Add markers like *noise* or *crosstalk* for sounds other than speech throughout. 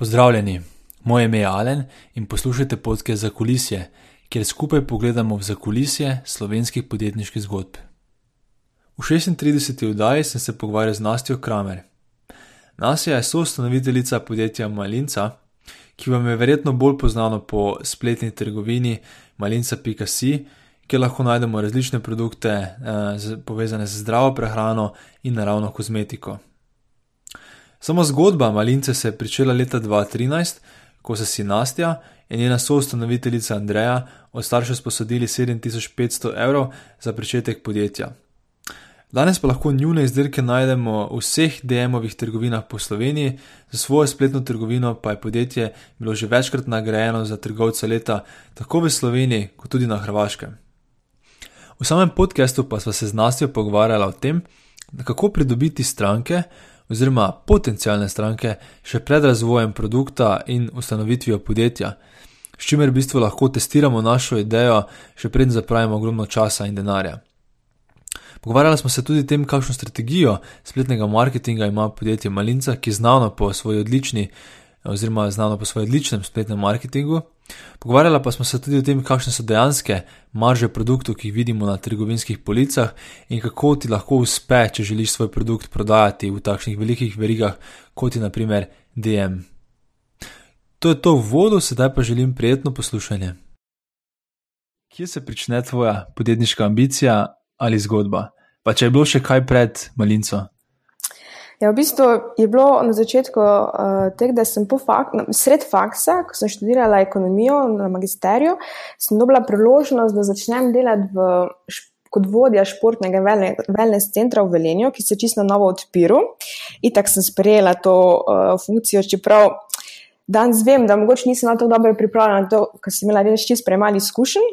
Pozdravljeni, moje ime je Alen in poslušate podke za kulisje, kjer skupaj pogledamo v zakulisje slovenskih podjetniških zgodb. V 36. oddaji sem se pogovarjal z Nastjo Kramer. Nasja je soustanoviteljica podjetja Malinca, ki vam je verjetno bolj znano po spletni trgovini malinca.si, kjer lahko najdemo različne produkte eh, povezane z zdravo prehrano in naravno kozmetiko. Samo zgodba Malince se je pričela leta 2013, ko so si Nastja in njena soustanoviteljica Andreja od staršev sposodili 7500 evrov za začetek podjetja. Danes pa lahko njune izdelke najdemo v vseh DM-ovih trgovinah po Sloveniji, za svojo spletno trgovino pa je podjetje bilo že večkrat nagrajeno za trgovca leta tako v Sloveniji, kot tudi na Hrvaškem. V samem podkastu pa smo se z Nastjo pogovarjali o tem, kako pridobiti stranke, oziroma potencijalne stranke še pred razvojem produkta in ustanovitvijo podjetja, s čimer v bistvu lahko testiramo našo idejo, še preden zapravimo ogromno časa in denarja. Pogovarjali smo se tudi o tem, kakšno strategijo spletnega marketinga ima podjetje Malinca, ki je znano po svoji odlični, oziroma znano po svojem odličnem spletnem marketingu. Pogovarjala pa smo se tudi o tem, kakšne so dejanske marže produktov, ki jih vidimo na trgovinskih policah in kako ti lahko uspe, če želiš svoj produkt prodajati v takšnih velikih verigah, kot je naprimer DM. To je to v vodu, sedaj pa želim prijetno poslušanje. Kje se prične tvoja podjetniška ambicija ali zgodba? Pa če je bilo še kaj pred malinco? Ja, v bistvu je bilo na začetku uh, tega, da sem fak, sred faksa, ko sem študirala ekonomijo na magisteriju, sem dobila priložnost, da začnem delati v, kot vodja športnega wellness centra v Velenju, ki se čisto novo odpiral. In tako sem sprejela to uh, funkcijo, čeprav danes vem, da mogoče nisem na to dobro pripravljena, to, ker sem imela res čist premali izkušenj.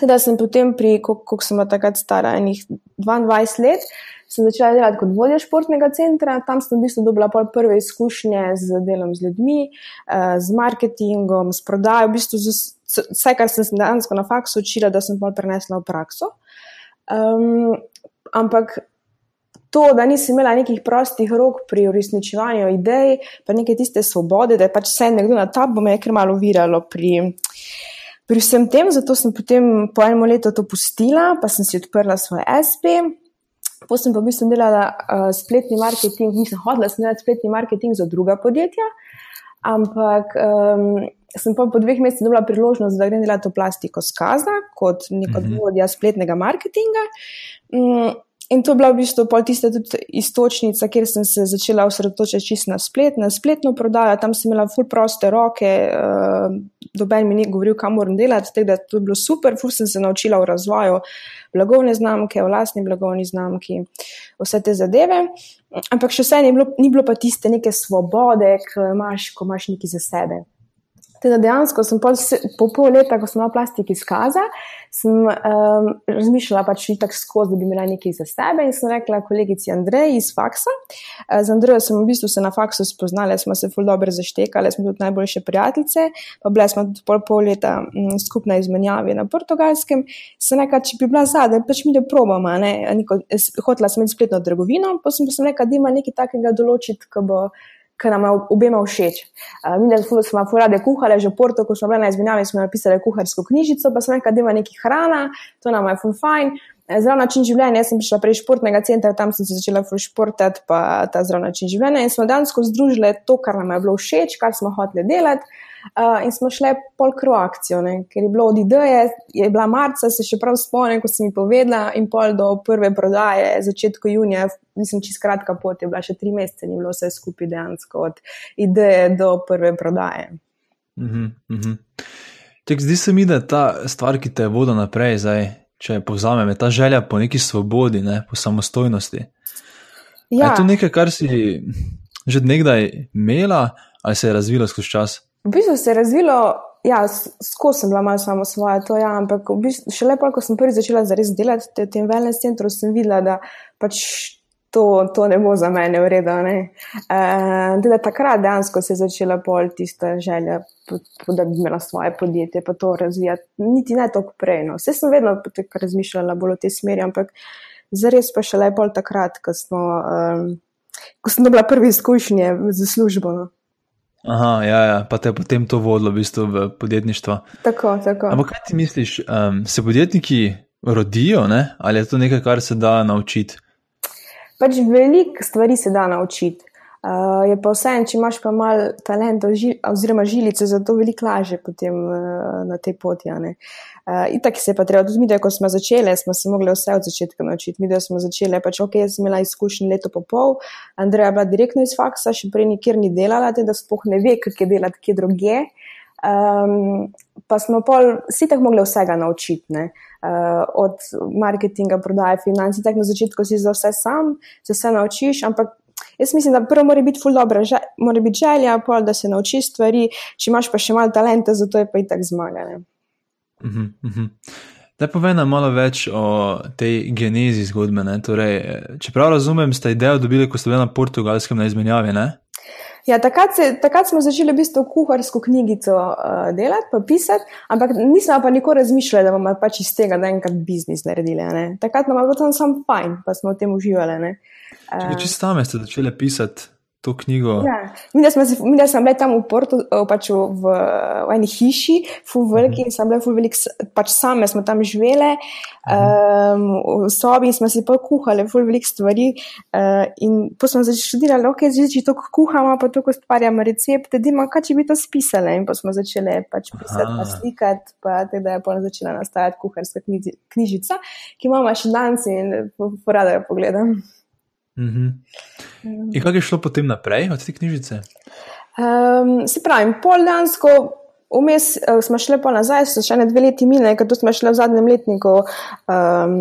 Teda sem potem pri, koliko sem bila takrat stara, enih 22 let sem začela delati kot vodja športnega centra. Tam sem v bistvu dobila prve izkušnje z delom z ljudmi, eh, z marketingom, s prodajo, v bistvu vse, kar sem danes na faksu učila, da sem pa prenesla v prakso. Um, ampak to, da nisem imela nekih prostih rok pri uresničevanju idej, pa neke tiste svobode, da je pač vse nekdo na tab, bo me je kar malo viralo pri. Pri vsem tem, zato sem potem po enem letu to pustila, pa sem si odprla svoj SP, Potem sem pa v bistvu delala uh, spletni marketing, nisem hodila delati spletni marketing za druga podjetja, ampak um, sem pa po dveh mesecih dobila priložnost, da grem delati v plastiko skaza kot neko vodja spletnega marketinga. Um, In to je bila v bistvu pol tista tudi istočnica, kjer sem se začela osredotočiti čisto na splet, na spletno prodajo. Tam sem imela full proste roke, uh, doben mi ni govoril, kam moram delati, tako da to je bilo super, full sem se naučila v razvoju blagovne znamke, v lastni blagovni znamki, vse te zadeve. Ampak še vse ni bilo, ni bilo pa tiste neke svobode, ki imaš, ko imaš nekaj za sebe. Teda dejansko sem pol, po pol leta, ko sem imela plastik izkaza, sem um, razmišljala pač tako skozi, da bi imela nekaj za sebe in sem rekla kolegici Andreji iz faksa. Uh, z Andrejo sem v bistvu se na faksu spoznala, smo se ful dobro zaštekali, smo tudi najboljše prijateljice, pa bile smo tudi pol, pol leta m, skupna izmenjavi na portugalskem. Sem rekla, če bi bila zadnja, pač mi da probama, ne, neko, hotela sem imeti spletno trgovino, pa sem pa sem rekla, da ima nekaj takega določiti, ko bo ki nam je obema všeč. Uh, mi smo furade kuhali, že v Porto, ko smo bili na izmenjavi, smo napisali kuharsko knjižico, pa smo rekli, da ima nekaj hrana, to nam je fajn. Zdrav način življenja, jaz sem prišla prej iz športnega centra, tam sem se začela športati, pa ta zdrav način življenja. In smo danes združili to, kar nam je bilo všeč, kar smo hoteli delati. Uh, in smo šli pol kro akcijo, ne? ker je bilo od ideje, je bila marca, se še prav spomnim, ko si mi povedala, in pol do prve prodaje, začetku junija, mislim, čez kratka pot je bila še tri mesece, ni bilo vse skupaj dejansko od ideje do prve prodaje. Uh -huh, uh -huh. Tek, zdi se mi, da je ta stvar, ki te vodi naprej, zdaj, če povzamem, je ta želja po neki svobodi, ne? po samostojnosti. Ja. Je to nekaj, kar si že nekdaj imela, ali se je razvilo skozi čas? V bistvu se je razvilo, ja, skozi sem bila malo samo svoje, to ja, ampak v bistvu, še lepo, ko sem prvi začela zares delati v tem wellness centru, sem videla, da pač to, to ne bo za mene v redu. Uh, takrat dejansko se je začela pol tista želja, da bi imela svoje podjetje, pa to razvijati. Niti ne toliko prej. No. Vse sem vedno razmišljala bolj v tej smeri, ampak zares pa še lepo takrat, ko, smo, um, ko sem dobila prve izkušnje za službo. No. Aha, ja, ja, pa te je potem to vodilo v, bistvu v podjetništvo. Tako, tako. Ampak kaj ti misliš, um, se podjetniki rodijo ne? ali je to nekaj, kar se da naučiti? Pač veliko stvari se da naučiti. Uh, je pa vseeno, če imaš pa malo talenta oziroma žilice, zato veliko lažje potem uh, na tej poti. Uh, Itak se je pa treba, tudi mi, da ko smo začeli, smo se mogli vse od začetka naučiti. Mi, da smo začeli, pač ok, jaz sem imela izkušnje leto pa pol, Andreja je bila direktno iz faksa, še prej nikjer ni delala, te, da spoh ne ve, kak je delati, kje druge. Um, pa smo pol, si tako mogli vsega naučiti, uh, od marketinga, prodaje, financ, tako na začetku si za vse sam, se vse naučiš, ampak Jaz mislim, da prvo mora biti ful dobro, že, mora biti želja, pol, da se nauči stvari, če imaš pa še malo talenta, zato je pa i tak zmagane. Uh -huh, uh -huh. Da povem nam malo več o tej genezi zgodbe. Torej, čeprav razumem, ste idejo dobili, ko ste bili na portugalskem na izmenjavi. Ne? Ja, takrat, se, takrat smo začeli v bistvu kuharsko knjigico uh, delati, pa pisati, ampak nismo pa nikoli razmišljali, da bomo pač iz tega enkrat biznis naredili. Ne? Takrat nam je bilo tam samo fajn, pa smo v tem uživali. Uh, Če ste sami začeli pisati to knjigo. Ja. Mi, da smo, mi, da smo bili tam v Portu, pač v, v, v eni hiši, fu veliki, in sem bila fu velik, pač same smo tam živele, um, v sobi in smo si pa kuhali fu velik stvari. Uh, in pa smo začeli študirati, ok, zdaj če to kuhamo, pa to ustvarjamo recepte, dima, kaj če bi to spisali. In pa smo začeli pač pisati, pa slikati, pa teda je pa začela nastajati kuharska knjižica, ki imamo še danes in porada jo pogledam. Mm -hmm. In kako je šlo potem naprej od te knjižice? Um, se pravi, pol dansko, vmes uh, smo šli pa nazaj, so še ne dve leti mine, ker smo šli v zadnjem letniku um,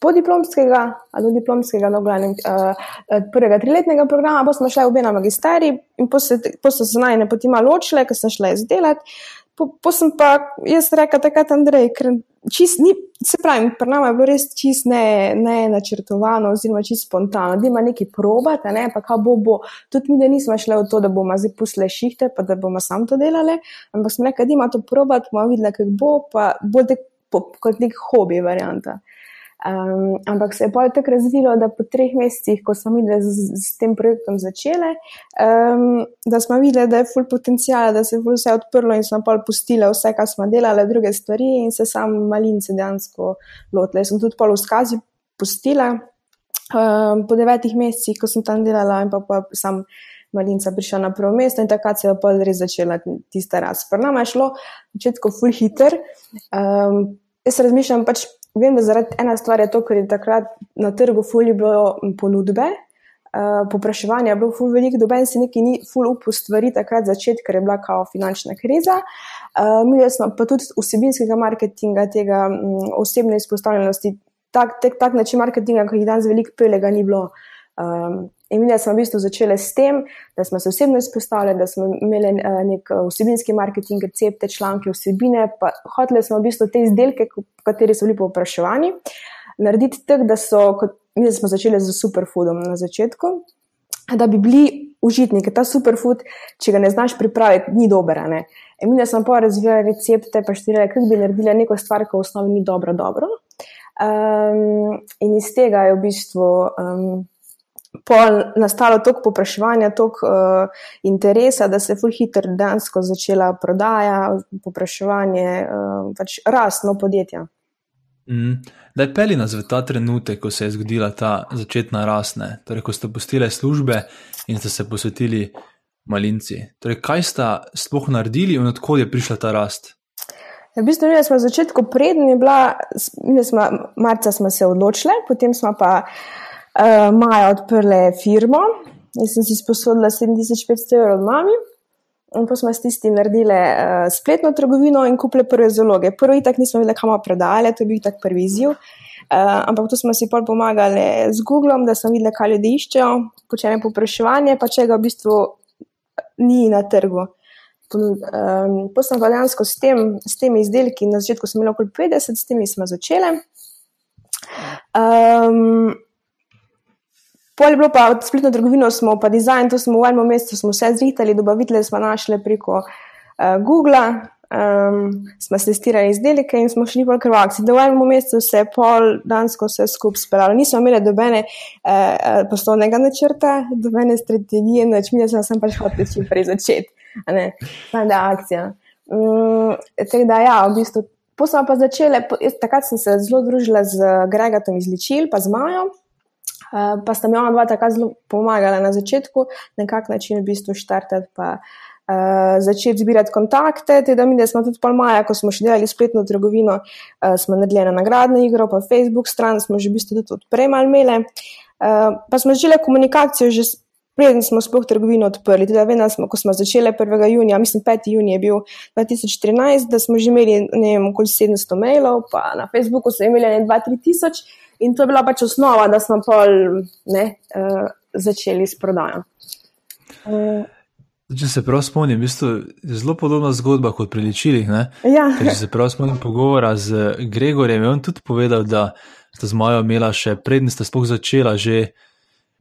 podiplomskega, ali diplomskega, no, glavnem, uh, prvega triletnega programa, pa smo šli obe na magisteri in potem so se naj ne poti malo ločile, ker sem šla izdelati. Po, po sem pa jaz rekel, takrat Andrej, ker čist ni, se pravi, pri nama je bilo res čist ne, ne načrtovano, oziroma čist spontano, da ima neki probati, ne, pa kaj bo, bo. Tudi mi, da nismo šli v to, da bomo zdaj pusle šihte, pa da bomo sam to delali, ampak smo rekli, da ima to probati, bomo videli, kako bo, pa bo tek kot nek hobi varianta. Um, ampak se je pa tako razvilo, da po treh mesecih, ko smo videli z, z tem projektom začele, um, da smo videli, da je full potencijal, da se je full vse odprlo in smo pa pustili vse, kar smo delali, druge stvari in se sam malince dejansko lotile. Sem tudi pol v skazi pustila um, po devetih mesecih, ko sem tam delala in pa, pa sam malinca prišla na prvo mesto in takrat se je pa res začela tista razprava. Nama je šlo začetko full hiter. Um, jaz razmišljam pač vem, da zaradi ena stvar je to, ker je takrat na trgu fully bilo ponudbe. Uh, Popraševanje je bilo ful veliko, doben si neki ni ful upal stvari takrat začeti, ker je bila kao finančna kriza. Uh, mi smo pa tudi vsebinskega marketinga, tega um, osebne izpostavljenosti, tak, tak, tak način marketinga, ki jih danes veliko pelega ni bilo. Um, In mi smo v bistvu začeli s tem, da smo se osebno izpostavljali, da smo imeli uh, nek uh, vsebinski marketing, recepte, članke, vsebine, hoteli smo v bistvu te izdelke, kateri so bili povpraševani, narediti tako, da so, kot mi smo začeli z superfoodom na začetku, da bi bili užitni, ker ta superfood, če ga ne znaš pripraviti, ni dober. In mi smo pa razvijali recepte, pa štirili, kako bi naredili neko stvar, ki v osnovi ni dobro. dobro. Um, in iz tega je v bistvu. Um, nastalo toliko popraševanja, toliko uh, interesa, da se je fulhiter dejansko začela prodaja, popraševanje, uh, pač rastno podjetje. Mm. Da je peli nas v ta trenutek, ko se je zgodila ta začetna rasne, torej ko ste postili službe in ste se posvetili malinci. Torej, kaj ste sploh naredili in odkud je prišla ta rast? Ja, v bistvu, mi smo na začetku prednji bila, mi smo marca smo se odločili, potem smo pa uh, maja odprle firmo in sem si sposodila 7500 evrov od mami. In pa smo s tistim naredili uh, spletno trgovino in kupili prve zaloge. Prvi tak nismo vedeli, kam predajali, to je bil tak prvi izziv. Uh, ampak tu smo si pol pomagali z Googlom, da smo videli, kaj ljudje iščejo, počnejo popraševanje, pa če ga v bistvu ni na trgu. Um, pa sem pa dejansko s, tem, s temi izdelki, na začetku sem imela okoli 50, s temi smo začeli. Um, Pol je bilo pa od spletno trgovino, smo pa dizajn, to smo v enem mestu, smo vse zritali, dobavitelje smo našli preko uh, Google, um, smo testirali izdelke in smo šli po krvavci. Da v enem mestu se je pol dansko vse skupaj speljalo. Nismo imeli dobene uh, poslovnega načrta, dobene strategije, noč mi smo pač hoteli čim prej začeti. ne, da akcija. Um, tako da, ja, v bistvu, posebej pa začele, takrat sem se zelo družila z Gregatom iz Ličil, pa z Majo. Uh, pa sta mi ona dva tako zelo pomagala na začetku, na kak način v bistvu štartati, pa uh, začeti zbirati kontakte. Teda mi, da smo tudi pol maja, ko smo še delali spletno trgovino, uh, smo naredili na nagradno igro, pa Facebook stran smo že v bistvu tudi odpremali mele. Uh, pa smo začeli komunikacijo že preden smo sploh trgovino odprli. Teda vem, smo, ko smo začeli 1. junija, mislim 5. junija je bil 2013, da smo že imeli ne vem, okoli 700 mailov, pa na Facebooku so imeli 2-3 tisoč in to je bila pač osnova, da smo pol ne, uh, začeli s prodajo. Uh, Če se prav spomnim, v bistvu je zelo podobna zgodba kot pri ličilih. Ja. Če se prav spomnim pogovora z Gregorjem, je on tudi povedal, da sta z Majo imela še prednji, sta sploh začela že.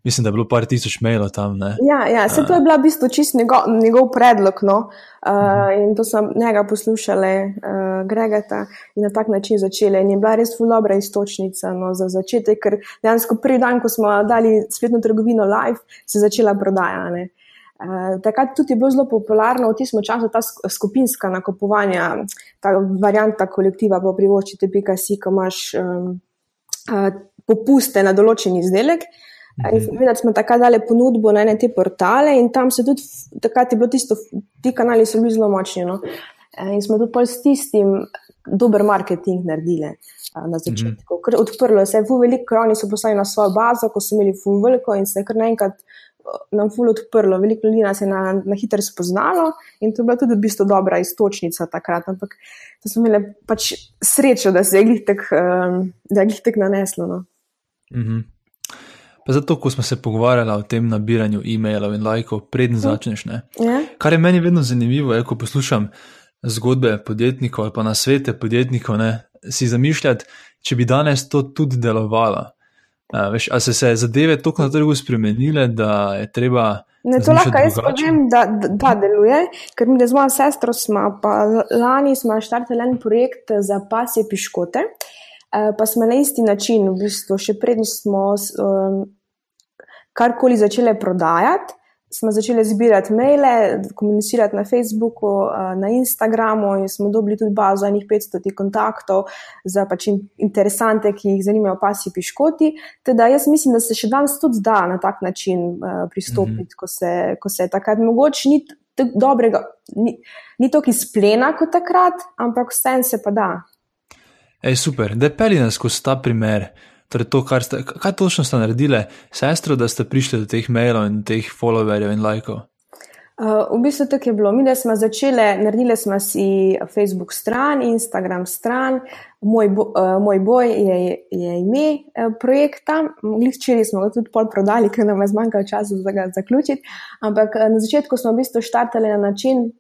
Mislim, da je bilo par tisoč mailov tam. Ne? Ja, ja se to je bila v bistvu čist njegov, njegov predlog. No? Uh, in to sem njega poslušala, uh, Gregata, in na tak način začela. In je bila res dobra istočnica no, za začetek, ker dejansko prvi dan, ko smo dali spletno trgovino live, se je začela prodaja. Ne? Uh, takrat tudi je bilo zelo popularno v tistem času ta skupinska nakupovanja, ta varianta kolektiva, pa privoščite, pika si, ko imaš um, uh, popuste na določen izdelek. Mhm. Videti smo takrat dali ponudbo na ene te portale in tam se tudi, takrat je bilo tisto, ti kanali so bili zelo močni. No? In smo tudi s tistim dober marketing naredili na začetku. Ker odprlo se je, veliko oni so poslali na svojo bazo, ko so imeli ful veliko in se je kar naenkrat nam ful odprlo. Veliko ljudi nas je na, na hitro spoznalo in to je bila tudi v bistvu dobra istočnica takrat. Ampak to smo imeli pač srečo, da se je glih tek naneslo. No? Mm -hmm. Pa zato, ko smo se pogovarjali o tem nabiranju e-mailov in lajkov, predn začneš. Ja. Kar je meni vedno zanimivo, je, ko poslušam zgodbe podjetnikov ali pa na svete podjetnikov, ne, si zamišljati, če bi danes to tudi delovalo. A, veš, a se se zadeve tako na trgu spremenile, da je treba. Ne, to lahko jaz povem, da, da, da deluje, ker mi z mojo sestro smo, pa lani smo štartili en projekt za pasje piškote. Eh, pa smo na isti način, v bistvu, še prednjo smo um, karkoli začeli prodajati, smo začeli zbirati maile, komunicirati na Facebooku, uh, na Instagramu in smo dobili tudi bazo enih 500 kontaktov za pač interesante, ki jih zanimajo pasji piškoti. Teda jaz mislim, da se še danes tudi da na tak način uh, pristopiti, mm -hmm. ko, se, ko se je takrat mogoče ni. Dobrega, ni, ni to, ki splena kot takrat, ampak vse se pa da. Ej, super, da peli nas skozi ta primer. Torej to, ste, kaj točno ste naredili, sestro, da ste prišli do teh mailov in teh followerjev in lajkov? Uh, v bistvu tako je bilo. Mi, da smo začeli, naredili smo si Facebook stran, Instagram stran, moj, bo, uh, moj boj je, je ime uh, projekta. Včeraj smo ga tudi pol prodali, ker nam je zmanjkalo časa za ga zaključiti. Ampak uh, na začetku smo v bistvu štartali na način,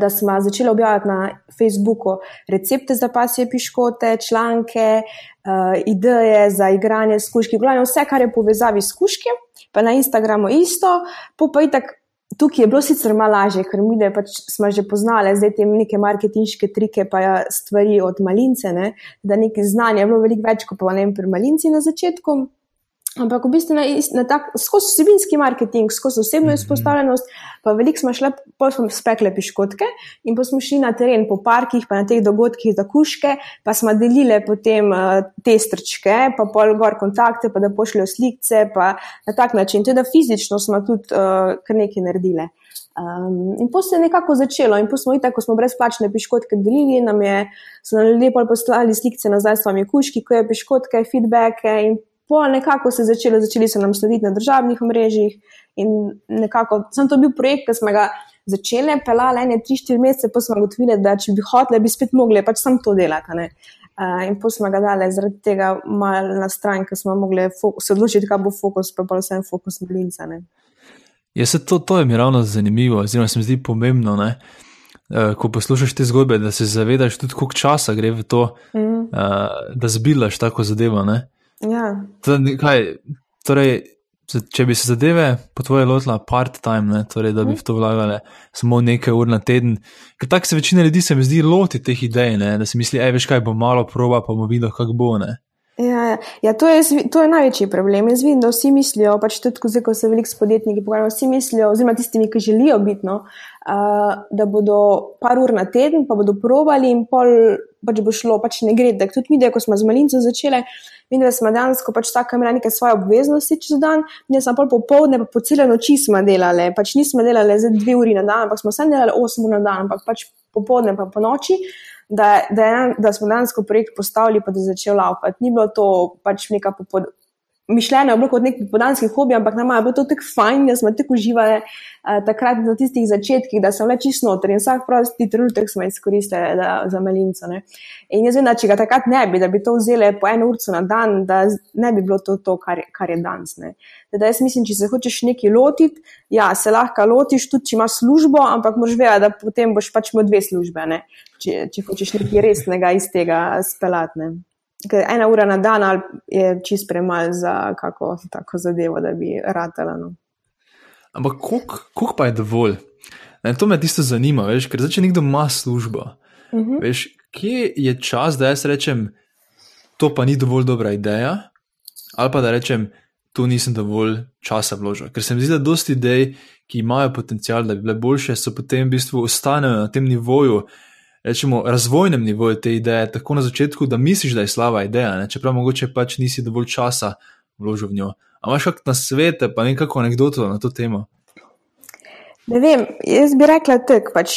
da smo začeli objavljati na Facebooku recepte za pasje piškote, članke, uh, ideje za igranje s kuški, glavno vse, kar je povezavi s kuški, pa na Instagramu isto, pa itak. Tukaj je bilo sicer malo lažje, ker mi da pač smo že poznali zdaj te neke marketinške trike, pa ja stvari od malince, ne? da nekaj znanja je bilo veliko več kot pa ne vem pri malinci na začetku. Ampak v bistvu na, na tak, skozi vsebinski marketing, skozi osebno mhm. izpostavljenost, pa veliko smo šli, pa smo spekle piškotke in pa smo šli na teren po parkih, pa na teh dogodkih za kuške, pa smo delili potem uh, te strčke, pa pol gor kontakte, pa da pošljajo slike, pa na tak način. Teda fizično smo tudi uh, kar nekaj naredili. Um, in potem se je nekako začelo, in potem smo videli, ko smo brezplačne piškotke delili, nam je, so nam ljudje poslali slike nazaj s svojimi kuški, ko je piškotke, feedbacke in Pol nekako se je začelo, začeli so nam slediti na državnih omrežjih. In nekako, sem to bil projekt, ki smo ga začeli, pelali ene, tri, štiri mesece, pa smo ugotovili, da če bi hoteli, bi spet mogli pač sam to delati. Uh, in pa smo ga dali zaradi tega malo na stran, ker smo mogli se odločiti, kaj bo fokus, pa pa vsem fokus blinca. Ja, se to, to je mi ravno zanimivo, oziroma se mi zdi pomembno. Ne? Ko poslušaš te zgodbe, da se zavedaš tudi, koliko časa gre v to, mm. uh, da zbilaš tako zadevo. Uh, Ja. Kaj, torej, če bi se zadeve po tvoje lotila part-time, torej, da bi v to vlagali samo nekaj ur na teden, ker tako se večina ljudi se mi zdi loti teh idej, ne? da si misli, ej, veš kaj, bo malo proba, pa bomo videli, kako bo. Ne? Ja, ja. ja to, je, to je največji problem. Jaz vidim, da vsi mislijo, pač tudi ko, ko se veliko s podjetniki pogovarjajo, vsi mislijo, oziroma tistimi, ki želijo biti, no, uh, da bodo par ur na teden, pa bodo provali in pol pač bo šlo, pač ne gre. Tak, tudi mi, da ko smo z malinco začeli, vidim, da smo dejansko pač vsaka imela neke svoje obveznosti čez dan, mi smo pol popovdne, pa po cele noči smo delali, pač nismo delali za dve uri na dan, ampak smo vse delali osem ur na dan, ampak pač popovdne pa po noči da, da, da smo dejansko projekt postavili, pa da je začel laupati. Ni bilo to pač neka popod, mišljenje je bilo kot nek podanski hobi, ampak nam je bilo to tako fajn, da smo tako uživali uh, takrat na tistih začetkih, da sem le čisto noter in vsak prosti trenutek smo izkoristili da, za malinco. Ne. In jaz vem, da če ga takrat ne bi, da bi to vzeli po eno urco na dan, da ne bi bilo to, to kar, kar je danes. Da jaz mislim, če se hočeš nekaj lotiti, ja, se lahko lotiš tudi, če imaš službo, ampak moraš vedeti, da potem boš pač imel dve službe, če, če hočeš nekaj resnega iz tega spelatne ena ura na dan je čist premalo za kako tako zadevo, da bi ratela. No. Ampak koliko pa je dovolj? Ne, to me tisto zanima, veš, ker začne nekdo ima službo. Uh mhm. -huh. veš, kje je čas, da jaz rečem, to pa ni dovolj dobra ideja, ali pa da rečem, tu nisem dovolj časa vložil. Ker se mi zdi, da dosti idej, ki imajo potencial, da bi bile boljše, so potem v bistvu ostanejo na tem nivoju, rečemo, razvojnem nivoju te ideje, tako na začetku, da misliš, da je slaba ideja, ne? čeprav mogoče pač nisi dovolj časa vložil v njo. Ampak imaš kak na svete, pa nekako anekdoto na to temo. Ne vem, jaz bi rekla tako. Pač,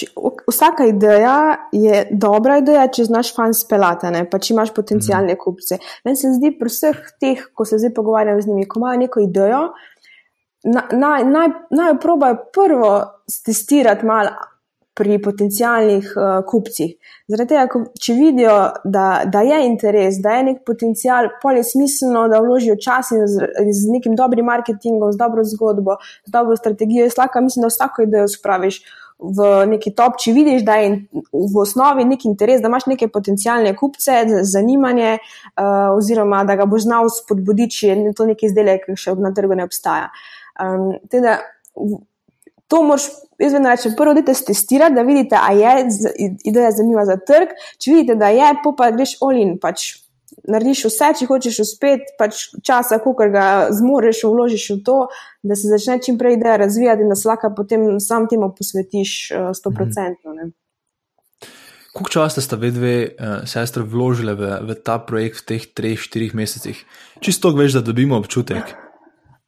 vsaka ideja je dobra ideja, če znaš fan spelati, pa če imaš potencijalne mm. kupce. Meni se zdi, pri vseh teh, ko se zdaj pogovarjam z njimi, ko imajo neko idejo, naj na, na, na probajo prvo testirati malo, pri potencijalnih uh, kupcih. Zaradi tega, če vidijo, da, da je interes, da je nek potencial, pol je smiselno, da vložijo čas in z, z nekim dobrim marketingom, z dobro zgodbo, z dobro strategijo. Jaz lahko mislim, da vsako idejo spraviš. V neki top, če vidiš, da je v osnovi nek interes, da imaš neke potencijalne kupce, zanimanje, uh, oziroma da ga boš znal spodbuditi, če je to neki izdelek, ki še na trgu ne obstaja. Um, teda, to moraš jaz vedno rečem, prvo odite testirati, da vidite, a je ideja zanimiva za trg. Če vidite, da je, pa greš olin, pač narediš vse, če hočeš uspeti, pač časa, koliko ga zmoreš, vložiš v to, da se začne čim prej ideja razvijati in da se lahko potem sam temu posvetiš uh, sto procentno. Mhm. Koliko časa sta vedve uh, sestre vložile v, v ta projekt v teh treh, štirih mesecih? Čisto veš, da dobimo občutek.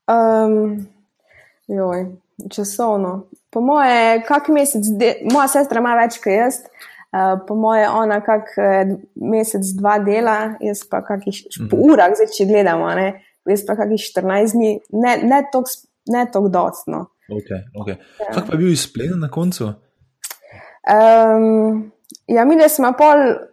Um, joj, časovno. Po moje, kak mesec, de, moja sestra ima več kot jaz, uh, po moje, ona kak uh, mesec, dva dela, jaz pa kakih mm. po urah, zdaj če gledamo, ne, jaz pa kakih 14 dni, ne, ne toliko docno. Okay, okay. ja. Kak pa je bil izpleden na koncu? Um, ja, mi smo pol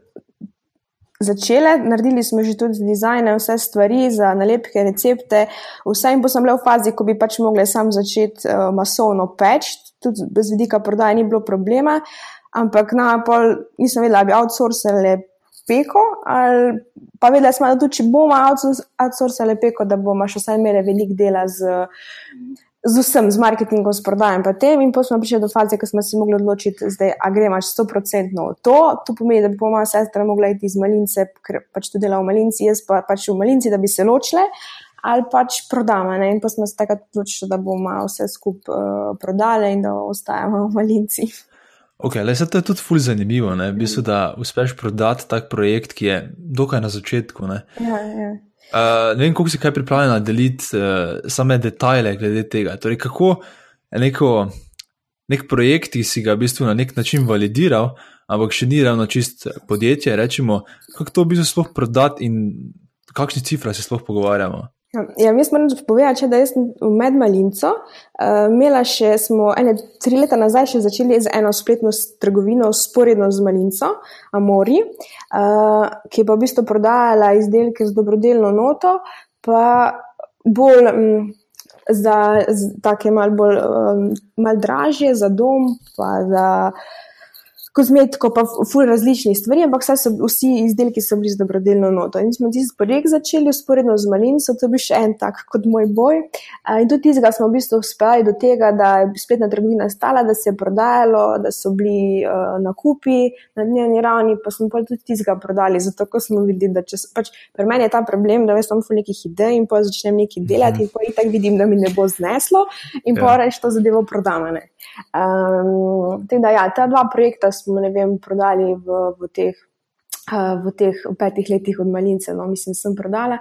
začele, naredili smo že tudi dizajne, vse stvari za nalepke, recepte, vse. In pa sem bila v fazi, ko bi pač mogla sam začeti uh, masovno peč, tudi bez vidika prodaje ni bilo problema, ampak na pol nisem vedela, da bi outsourcali peko, ali pa vedela smo, da tudi če bomo outsourcali peko, da bomo še vsaj imeli veliko dela z z vsem, z marketingom, s prodajem, pa tem. In potem smo prišli do faze, ko smo se mogli odločiti, da gremo 100% v to. To pomeni, da bi moja sestra mogla iti iz malince, ker pač tu dela v malinci, jaz pa pač v malinci, da bi se ločile. Ali pač prodamo. Ne? In pa smo se takrat odločili, da bomo vse skupaj uh, prodali in da ostajamo v malinci. Okay, le, to je tudi fully zanimivo, v bistvu, da uspeš prodati tak projekt, ki je dokaj na začetku. Ja, ja. Uh, ne vem, kako si kaj pripravljena deliti uh, same detajle glede tega. Torej, kako neko, nek projekt, ki si ga v bistvu na nek način validiral, ampak še ni ravno čist podjetje, rečemo, kako to v bistvu sploh prodati in kakšni cifri se sploh pogovarjamo. Ja, ja jaz moram povedati, da sem v Medmalincu uh, imela še, smo ene tri leta nazaj še začeli z eno spletno trgovino, sporedno z Malinco, Amori, uh, ki je pa v bistvu prodajala izdelke z dobrodelno noto, pa bolj um, za, za take mal bolj um, mal dražje, za dom, pa za kozmetiko, pa ful različnih stvari, ampak so, vsi izdelki so bili z dobrodelno noto. In smo tisti projekt začeli usporedno z Malinco, to bi še en tak kot moj boj. In tudi tistega smo v bistvu uspeli do tega, da je spletna trgovina stala, da se je prodajalo, da so bili uh, nakupi na dnevni ravni, pa smo pa tudi tistega prodali. Zato smo videli, da če, pač, pri meni je ta problem, da jaz imam ful nekih idej in pa začnem nekaj delati, in pa in tako vidim, da mi ne bo zneslo in ja. pa reč to zadevo prodamane. Um, da, ja, ta dva projekta smo vem, prodali v, v, teh, uh, v teh petih letih od Malince, no, mislim, sem prodala.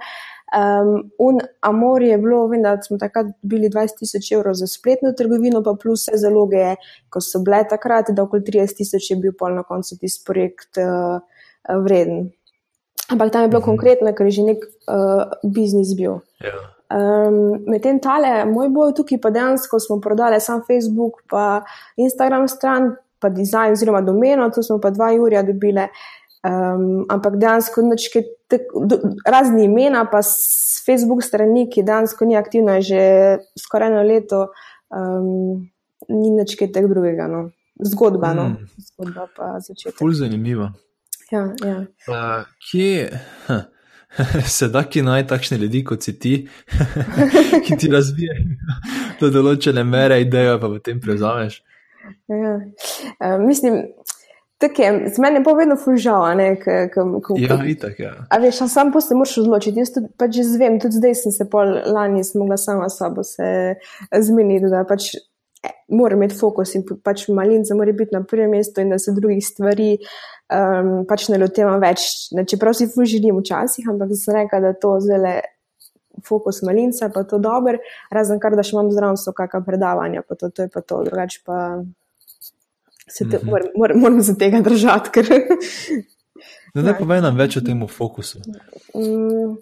Um, un Amor je bilo, vem, da smo takrat dobili 20 tisoč evrov za spletno trgovino, pa plus vse zaloge, ko so bile takrat, da okoli 30 tisoč je bil pol na koncu tisti projekt uh, vreden. Ampak tam je bilo mhm. konkretno, ker je že nek uh, biznis bil. Ja. Um, Medtem tale, moj boj tukaj, pa dejansko smo prodali sam Facebook, pa Instagram stran, pa dizajn, oziroma domeno, tu smo pa dva Jurija dobili. Um, ampak dejansko nečke, razni imena, pa s Facebook strani, ki dejansko ni aktivna že skoraj eno leto, um, ni nič kaj tega drugega. No. Zgodba, no. mm. zgodba pa začetek. Ful zanimivo. Ja, ja. Uh, kje *laughs* se da, ki naj takšne ljudi kot si ti, *laughs* ki ti razvijajo do določene mere idejo, pa potem prevzameš? Ja. Uh, mislim, tako je, z menim je povedno fužal. Ja, itak, ja. A veš, sam po se moraš odločiti. Jaz tudi, pač zvem, tudi zdaj sem se pol lani mogla sama sabo se zmeniti, da pač eh, moram imeti fokus in pač malinca mora biti na prvem mestu in da se drugih stvari um, pač ne lotevam več. Ne, čeprav si fuželim včasih, ampak sem rekla, da to zelo fokus malinca, pa to dober, razen kar da še imam zdravstvo, kakšna predavanja, pa to, to je pa to, drugače pa se te, mm -hmm. moram, moram, moram za tega držati. Ker... *laughs* Ne, ne povej nam več o tem fokusu. Mm,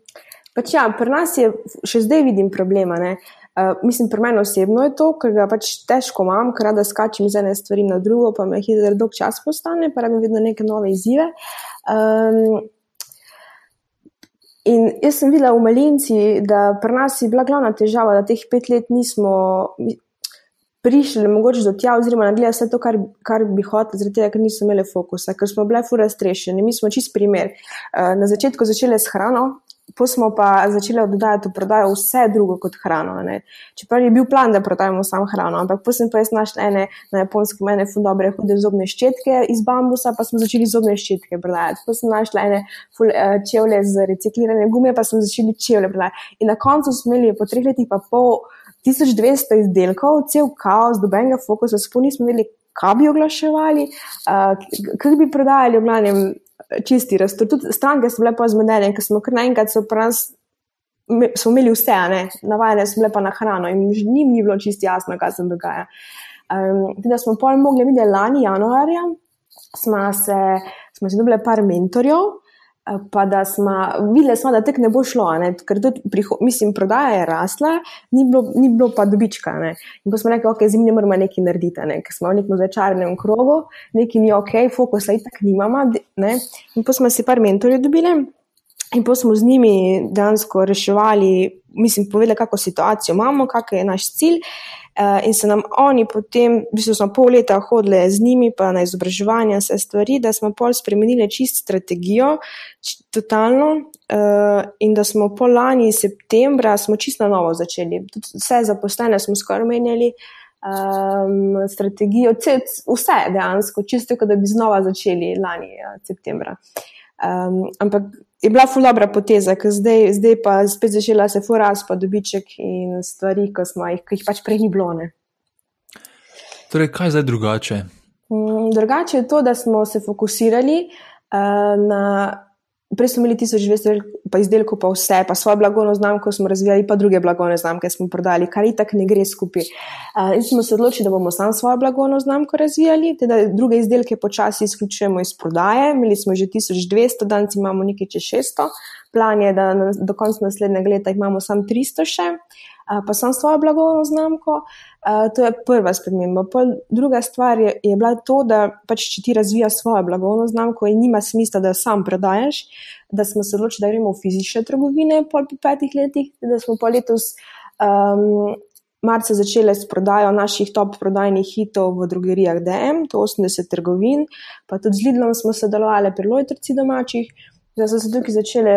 pač ja, pri nas je, še zdaj vidim problema. Uh, mislim, pri meni osebno je to, ker ga pač težko imam, ker da skačem iz ene stvari na drugo, pa me hitro dolg čas postane, pa rabim vedno neke nove izzive. Um, in jaz sem videla v Malinci, da pri nas je bila glavna težava, da teh pet let nismo, prišli mogoče do tja, oziroma naredili vse to, kar, kar bi hoteli, zaradi tega, ker niso imeli fokusa, ker smo bili fura strešeni. Mi smo čist primer. Eh, na začetku začeli s hrano. Pa smo pa začeli oddajati v prodajo vse drugo kot hrano. Ne. Čeprav je bil plan, da prodajemo samo hrano, ampak potem pa jaz našla ene na japonskem, mene fu dobre hude zobne ščetke iz bambusa, pa smo začeli zobne ščetke prodajati. Potem sem našla ene ful, uh, čevlje z reciklirane gume, pa smo začeli čevlje prodajati. In na koncu smo imeli po treh letih pa pol 1200 izdelkov, cel kaos, dobenega fokusa, sploh nismo vedeli, kaj bi oglaševali, uh, kaj bi prodajali, v glavnem čisti restor. Tudi stranke so bile pa zmedene, ker smo kar naenkrat so pri nas. Smo imeli vse, navajene smo bile pa na hrano in njim ni bilo čisto jasno, kaj se dogaja. Um, da smo pol mogli videti lani, januarja, smo se, smo se dobili par mentorjev, Pa da smo videli, smo, da tek ne bo šlo, ne? ker tudi priho, mislim, prodaja je rasla, ni bilo, ni bilo pa dobička. Ne? In pa smo rekli, ok, zimni moramo nekaj narediti, ne? ker smo v nekem začaranem krogu, nekaj ni ok, fokusa itak nimamo. Ne? In pa smo si par mentorjev dobili in pa smo z njimi dejansko reševali, mislim, povedali, kako situacijo imamo, kakšen je naš cilj. Uh, in se nam oni potem, v bistvu smo pol leta hodili z njimi, pa na izobraževanje, vse stvari, da smo pol spremenili čist strategijo, č totalno. Uh, in da smo pol lani septembra, smo čist na novo začeli. Tudi vse zaposlene smo skoraj menjali, um, strategijo, vse dejansko, čisto, da bi znova začeli lani uh, septembra. Um, ampak je bila ful dobra poteza, ker zdaj, zdaj pa spet začela se furas, pa dobiček in stvari, ki smo jih, ki jih pač prej ni bilo. Ne. Torej, kaj je zdaj drugače? Um, drugače je to, da smo se fokusirali uh, na Prej smo imeli 1200 izdelkov, pa vse, pa svojo blagovno znamko smo razvijali, pa druge blagovne znamke smo prodali, kar itak ne gre skupaj. Uh, in smo se odločili, da bomo samo svojo blagovno znamko razvijali, da druge izdelke počasi izključujemo iz prodaje. Imeli smo že 1200, danes imamo nekaj čez 600, plan je, da do konca naslednjega leta imamo samo 300 še. Uh, pa sem svojo blagovno znamko, to je prva sprememba. Pol druga stvar je, je bila to, da pač, če ti razvijaš svojo blagovno znamko in nima smisla, da jo sam prodajaš, da smo se odločili, da gremo v fizične trgovine, pol po petih letih, da smo pa letos um, marca začele s prodajo naših top prodajnih hitov v drogerijah DM, to 80 trgovin, pa tudi z Lidlom smo sodelovali pri Lojtrci domačih, da so se tukaj začele.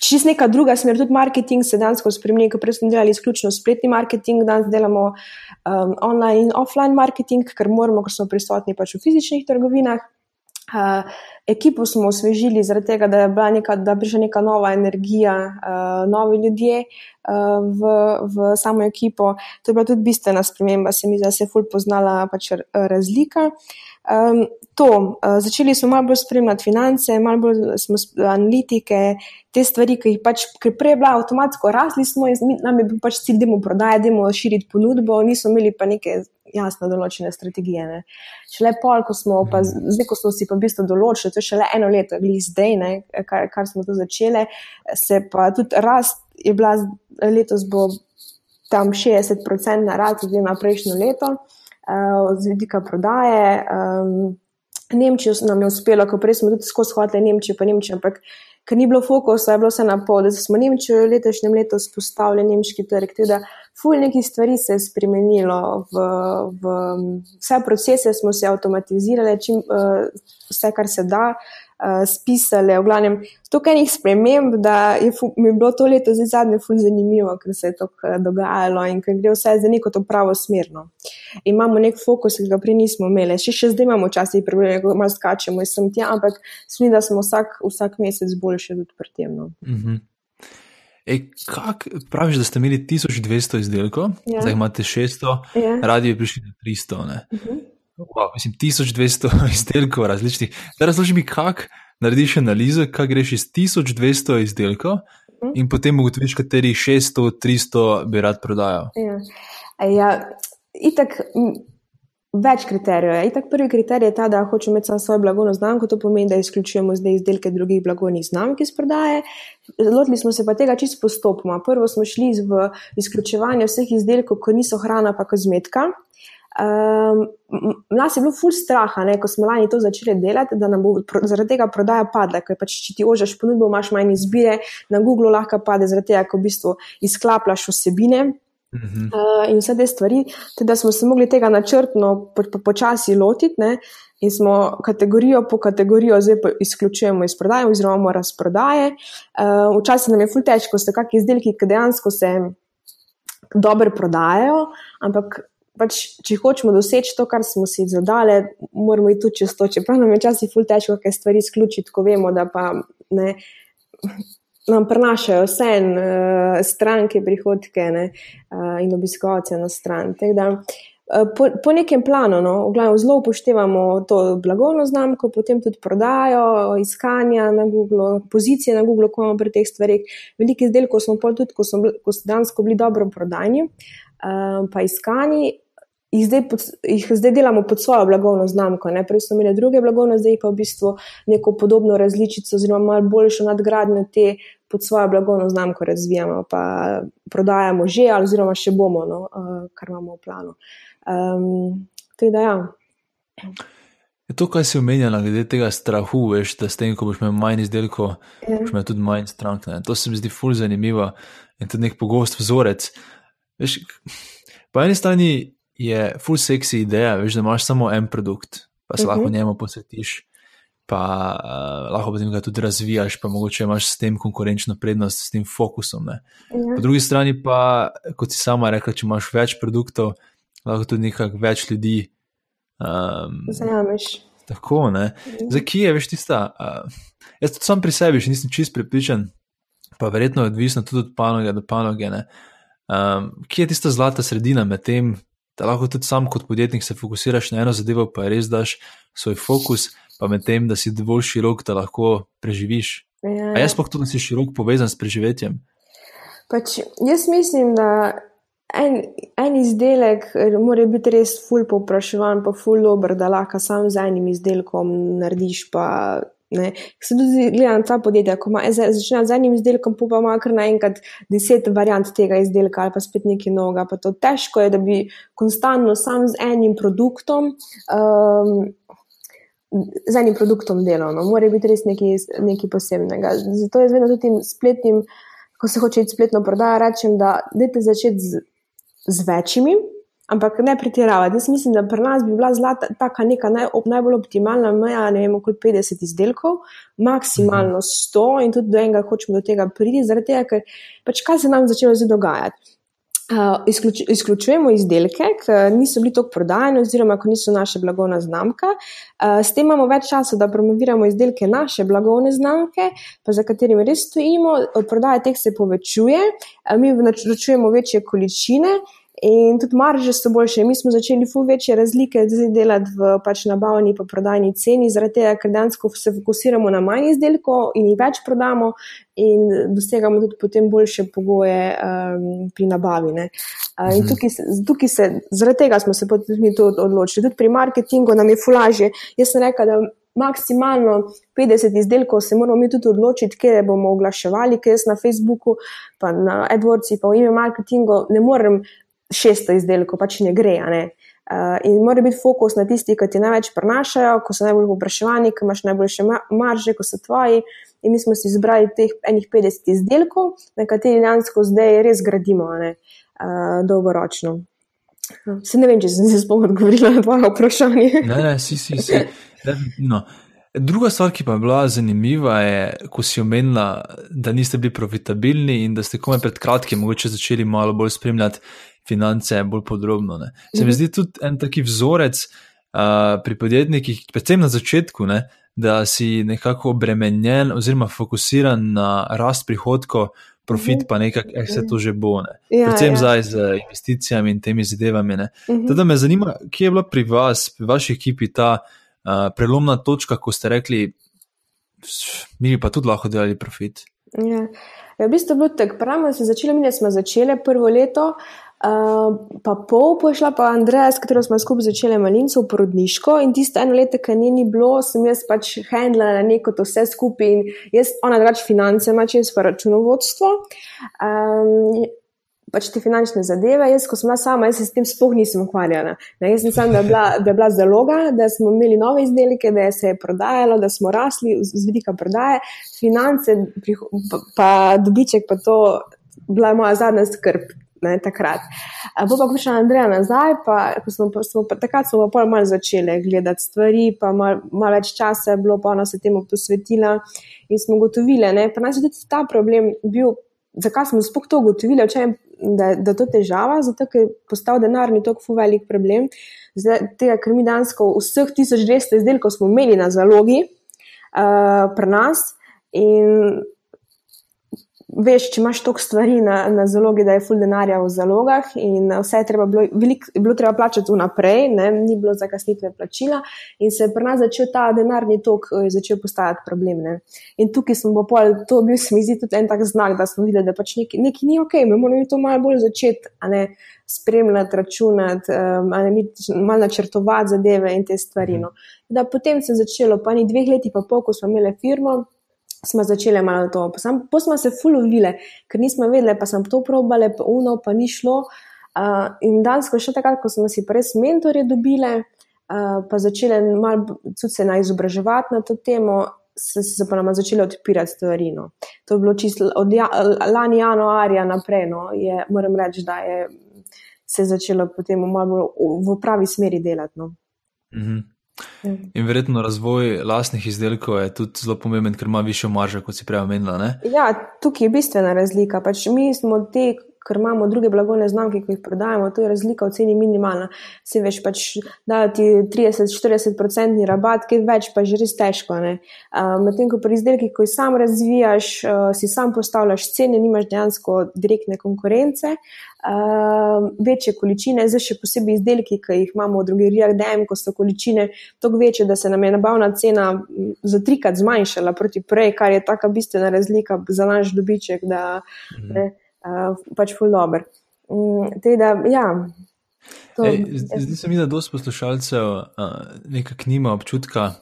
Čist neka druga smer, tudi marketing se danes spremeni, ker prej smo delali izključno spletni marketing, danes delamo um, online in offline marketing, ker moramo, ker smo prisotni pač v fizičnih trgovinah. Uh, ekipo smo osvežili, zaradi tega, da je bila neka, da prišla neka nova energija, uh, novi ljudje uh, v, v samo ekipo. To je bila tudi bistvena sprememba, se mi zdi, da se je ful poznala pač razlika. Um, to, uh, začeli smo malo bolj spremljati finance, malo bolj smo analitike, te stvari, ki jih pač, ker prej je bila avtomatsko rasli smo in nam je bil pač cilj, da mu prodajamo, da mu širiti ponudbo, nismo imeli pa neke jasno določene strategije. Ne. Šele pol, ko smo, pa, zdaj, ko smo si pa v bistvu določili, to je šele eno leto, glih zdaj, ne, kar, kar smo to začeli, se pa tudi rast je bila letos bo tam 60% na rast, zdaj na prejšnjo leto, z vidika prodaje. Um, Nemčijo nam je uspelo, ko prej smo tudi skozi hodili Nemčijo, pa Nemčijo, ampak ker ni bilo fokusa, je bilo vse na pol, da smo Nemčijo letošnjem letu spostavili nemški trg. Teda, ful nekih stvari se je spremenilo, v, v vse procese smo se avtomatizirali, čim, uh, vse, kar se da. Uh, spisale, v glavnem, toliko enih sprememb, da je mi bilo to leto zdaj zadnje ful zanimivo, ker se je to uh, dogajalo in ker gre vse za neko to pravo smerno. Imamo nek fokus, ki ga prej nismo imeli, še, še zdaj imamo včasih probleme, ko malo skačemo in sem tja, ampak smi, da smo vsak, vsak mesec pri tem. No. Mm -hmm. Ej, kak, praviš, da ste imeli 1200 izdelkov, ja. zdaj imate 600, ja. radio je prišli na 300. Uh -huh. Wow, mislim, 1200 *laughs* izdelkov različnih. Da razloži mi, kako narediš analizo, kaj greš iz 1200 izdelkov mm. in potem ugotoviš, kateri 600, 300 bi rad prodajal. Ja, ja itak. Več kriterijev je. Itak prvi kriterij je ta, da hočemo imeti samo svojo blagovno znamko, to pomeni, da izključujemo zdaj izdelke drugih blagovnih znamk iz prodaje. Lotili smo se pa tega čisto postopoma. Prvo smo šli v izključevanje vseh izdelkov, ko niso hrana, pa kozmetika. Um, nas je bilo ful straha, ne, ko smo lani to začeli delati, da nam bo pro, zaradi tega prodaja padla, ker pač, če ti ožaš ponudbo, imaš manj izbire, na Google lahko pade, zaradi tega, ko v bistvu izklaplaš vsebine. Uh, in vse te stvari, teda smo se mogli tega načrtno počasi po, po lotiti, ne, in smo kategorijo po kategorijo zdaj izključujemo iz prodaje, oziroma razprodaje. Uh, včasih nam je ful težko, so kakšni izdelki, ki dejansko se dobro prodajajo, ampak pač, če hočemo doseči to, kar smo si zadali, moramo iti tudi čez to. Čeprav nam je včasih ful težko nekaj stvari izključiti, ko vemo, da pa ne, nam prenašajo vse en, uh, stranke, prihodke ne, uh, in obiskovalce na stran. Da, uh, po, po nekem planu, no, glavno, zelo upoštevamo to blagovno znamko, potem tudi prodajo, iskanja na Google, pozicije na Google, ko imamo pri teh stvarih. Veliki izdelki smo pa tudi, ko so, ko so dansko bili dobro prodajni. Uh, pa iskani, jih zdaj, pod, jih zdaj delamo pod svojo blagovno znamko. Ne? Prej smo imeli druge blagovne, zdaj pa v bistvu neko podobno različico, oziroma malo boljšo nadgradnjo te pod svojo blagovno znamko razvijamo, pa prodajamo že, oziroma še bomo, no? uh, kar imamo v planu. Um, teda, ja. Je to, kar si omenjala, glede tega strahu, veš, da s tem, ko boš imel manj izdelkov, ja. boš imel tudi manj strank. Ne? To se mi zdi fulj zanimivo in tudi nek pogost vzorec. Veš, po eni strani je full sexy ideja, veš, da imaš samo en produkt, pa se uh -huh. lahko mhm. njemu posvetiš, pa uh, lahko potem ga tudi razvijaš, pa mogoče imaš s tem konkurenčno prednost, s tem fokusom. Uh ja. -huh. Po drugi strani pa, kot si sama rekla, če imaš več produktov, lahko tudi nekaj več ljudi. Um, Zajameš. Tako, ne. Mhm. Za kje je, veš, tista. Uh, jaz tudi sam pri sebi, še nisem čist pripričan, pa verjetno je odvisno tudi od panoge do panoge. Um, kje je tista zlata sredina med tem, da lahko tudi sam kot podjetnik se fokusiraš na eno zadevo, pa res daš svoj fokus, pa med tem, da si dovolj širok, da lahko preživiš. Ja. A jaz pa tudi, si širok povezan s preživetjem. Pač, jaz mislim, da en, en izdelek mora biti res ful popraševan, pa ful dober, da lahko sam z enim izdelkom narediš. Pa, Ne. Se tudi gledam ta podjetja, ko ima, začne z enim izdelkom, pa ima kar naenkrat deset variant tega izdelka ali pa spet nekaj novega. Pa to težko je, da bi konstantno sam z enim produktom, um, z enim produktom delal. No. Mora biti res nekaj, nekaj posebnega. Zato jaz vedno tudi spletnim, ko se hoče iti spletno prodajo, rečem, da dajte začeti z z večjimi, ampak ne pretiravati. Jaz mislim, da pri nas bi bila zlata taka neka naj, najbolj optimalna meja, ne vem, okoli 50 izdelkov, maksimalno 100 in tudi do enega hočemo do tega priti, zaradi tega, ker pač kaj se nam začelo zdaj dogajati. Uh, izključ, izključujemo izdelke, ki niso bili tako prodajeni, oziroma ko niso naše blagovna znamka. Uh, s tem imamo več časa, da promoviramo izdelke naše blagovne znamke, pa za katerimi res stojimo. Prodaja teh se povečuje, uh, mi načrtujemo večje količine In tudi marže so boljše. Mi smo začeli fu večje razlike delati v pač nabavni in prodajni ceni, zaradi tega, ker dejansko se fokusiramo na manj izdelkov in jih več prodamo in dosegamo tudi potem boljše pogoje um, pri nabavi. Uh, in mhm. tukaj, tukaj se, zaradi tega smo se mi to odločili. Tudi pri marketingu nam je fulaže. Jaz sem rekel, da maksimalno 50 izdelkov se moramo mi tudi odločiti, kje bomo oglaševali, ker jaz na Facebooku, pa na AdWords, pa v ime marketingu ne morem 600 izdelkov, pač ne gre. Ne? Uh, in mora biti fokus na tisti, ki ti največ prenašajo, ko so najbolj vprašani, ki imaš najboljše marže, ko so tvoji. In mi smo si izbrali teh enih 50 izdelkov, na katerih dejansko zdaj res gradimo ne, uh, dolgoročno. Se ne vem, če sem se spomnil odgovorila na tvoje vprašanje. Ne, ne, si, si, si. No. Druga stvar, ki pa je bila zanimiva, je, ko si omenila, da niste bili profitabilni in da ste komaj pred kratkim mogoče začeli malo bolj spremljati finance bolj podrobno. Ne. Se mi mhm. zdi tudi en taki vzorec uh, pri podjetnikih, predvsem na začetku, ne, da si nekako obremenjen oziroma fokusiran na rast prihodkov, profit mhm. pa nekaj, eh, se to že bo. Ne. Ja, predvsem ja. zdaj z investicijami in temi zadevami. Mhm. Teda me zanima, kje je bila pri vas, pri vaši ekipi ta uh, prelomna točka, ko ste rekli, mi pa tudi lahko delali profit. Ja. Ja, v bistvu je bilo tako, pravno smo začeli, mi smo začeli prvo leto, uh, Uh, pa pol pošla pa Andreja, s katero smo skupaj začeli malinco v porodniško in tisto eno leto, ki ni, ni bilo, sem jaz pač handlala neko to vse skupaj in jaz, ona drugače finance, ima čez pa računovodstvo. Um, pač te finančne zadeve, jaz, ko sem bila sama, jaz se s tem sploh nisem ukvarjala. Ne, jaz sem samo, da, da je bila zaloga, da smo imeli nove izdelke, da se je prodajalo, da smo rasli z vidika prodaje, finance, pa, pa dobiček, pa to bila moja zadnja skrb ne, takrat. Bo pa prišla Andreja nazaj, pa smo, smo, takrat smo pa malo začeli gledati stvari, pa malo mal več časa je bilo, pa ona se temu posvetila in smo ugotovili, da je tudi ta problem bil, zakaj smo sploh to ugotovili, da, da je to težava, zato ker je postal denarni tok fu velik problem. Zdaj, tega, ker mi dansko vseh 1200 izdelkov smo imeli na zalogi uh, pri nas. In veš, če imaš toliko stvari na, na zalogi, da je full denarja v zalogah in vse je bilo, velik, bilo treba plačati vnaprej, ne, ni bilo zakasnitve plačila in se je pri nas začel ta denarni tok eh, začel postajati problem. Ne. In tukaj smo bo pol, to bil se mi zdi tudi en tak znak, da smo videli, da pač nekaj, nekaj ni ok, mi moramo to malo bolj začeti, a ne spremljati, računati, um, malo načrtovati zadeve in te stvari. No. Da potem se je začelo, pa ni dveh leti pa pol, ko smo imeli firmo, smo začeli malo to. Pa smo se fulovile, ker nismo vedeli, pa sem to probale, pa uno, pa ni šlo. Uh, in danes, ko še takrat, ko smo si res mentorje dobile, uh, pa začele malo se naizobraževati na to temo, so se pa nam začele odpirati stvari. No. To je bilo čisto od ja, lani januarja naprej, no, je, moram reči, da je se začelo potem v, v pravi smeri delati. No. Mm -hmm. In verjetno razvoj lastnih izdelkov je tudi zelo pomemben, ker ima višjo maržo, kot si prej omenila. Ja, tukaj je bistvena razlika. Pač mi smo te, ker imamo druge blagovne znamke, ki jih prodajamo, to je razlika v ceni minimalna. Se veš, pač da ti 30-40% rabat, kaj več, pa že res težko. Uh, Medtem ko pri izdelkih, ko jih sam razvijaš, uh, si sam postavljaš cene, nimaš dejansko direktne konkurence. Uh, večje količine, zdaj še posebej izdelki, ki jih imamo v drugerijah, DM, ko so količine tako večje, da se nam je nabavna cena za trikrat zmanjšala proti prej, kar je taka bistvena razlika za naš dobiček. Da, mhm. Uh, pač full dober. Um, teda, ja, Zdi se mi, da dosti poslušalcev uh, nekako nima občutka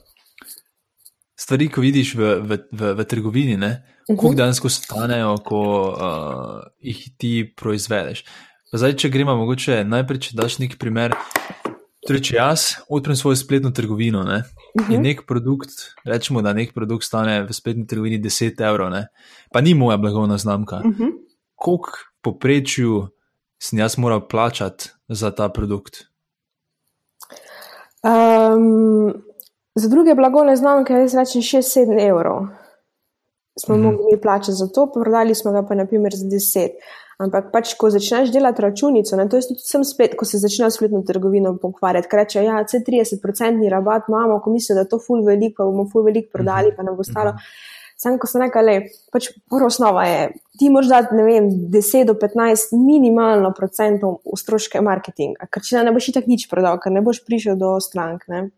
stvari, ko vidiš v, v, v, v trgovini, uh -huh. koliko dejansko stanejo, ko uh, jih ti proizvedeš. Zdaj, če gremo, mogoče najprej, če daš neki primer. Torej, če jaz odprem svojo spletno trgovino ne, uh -huh. in mhm. nek produkt, rečemo, da nek produkt stane v spletni trgovini 10 evrov, ne, pa ni moja blagovna znamka, uh -huh koliko poprečju sem jaz moral plačati za ta produkt? Um, za druge blagovne znamke, jaz rečem 6-7 evrov. Smo mhm. mogli plačati za to, prodali smo ga pa naprimer za 10. Ampak pač, ko začneš delati računico, ne, to je tudi sem spet, ko se začne spletno trgovino pokvarjati, ker reče, ja, vse 30-procentni rabat imamo, ko mislijo, da je to ful veliko, bomo ful veliko prodali, pa nam bo stalo. Sam, ko sem rekel, le, pač prva osnova je, ti moraš dati, ne vem, 10 do 15 minimalno procentov v stroške marketinga, ker če ne boš tako nič prodal, ker ne boš prišel do strank. Ne.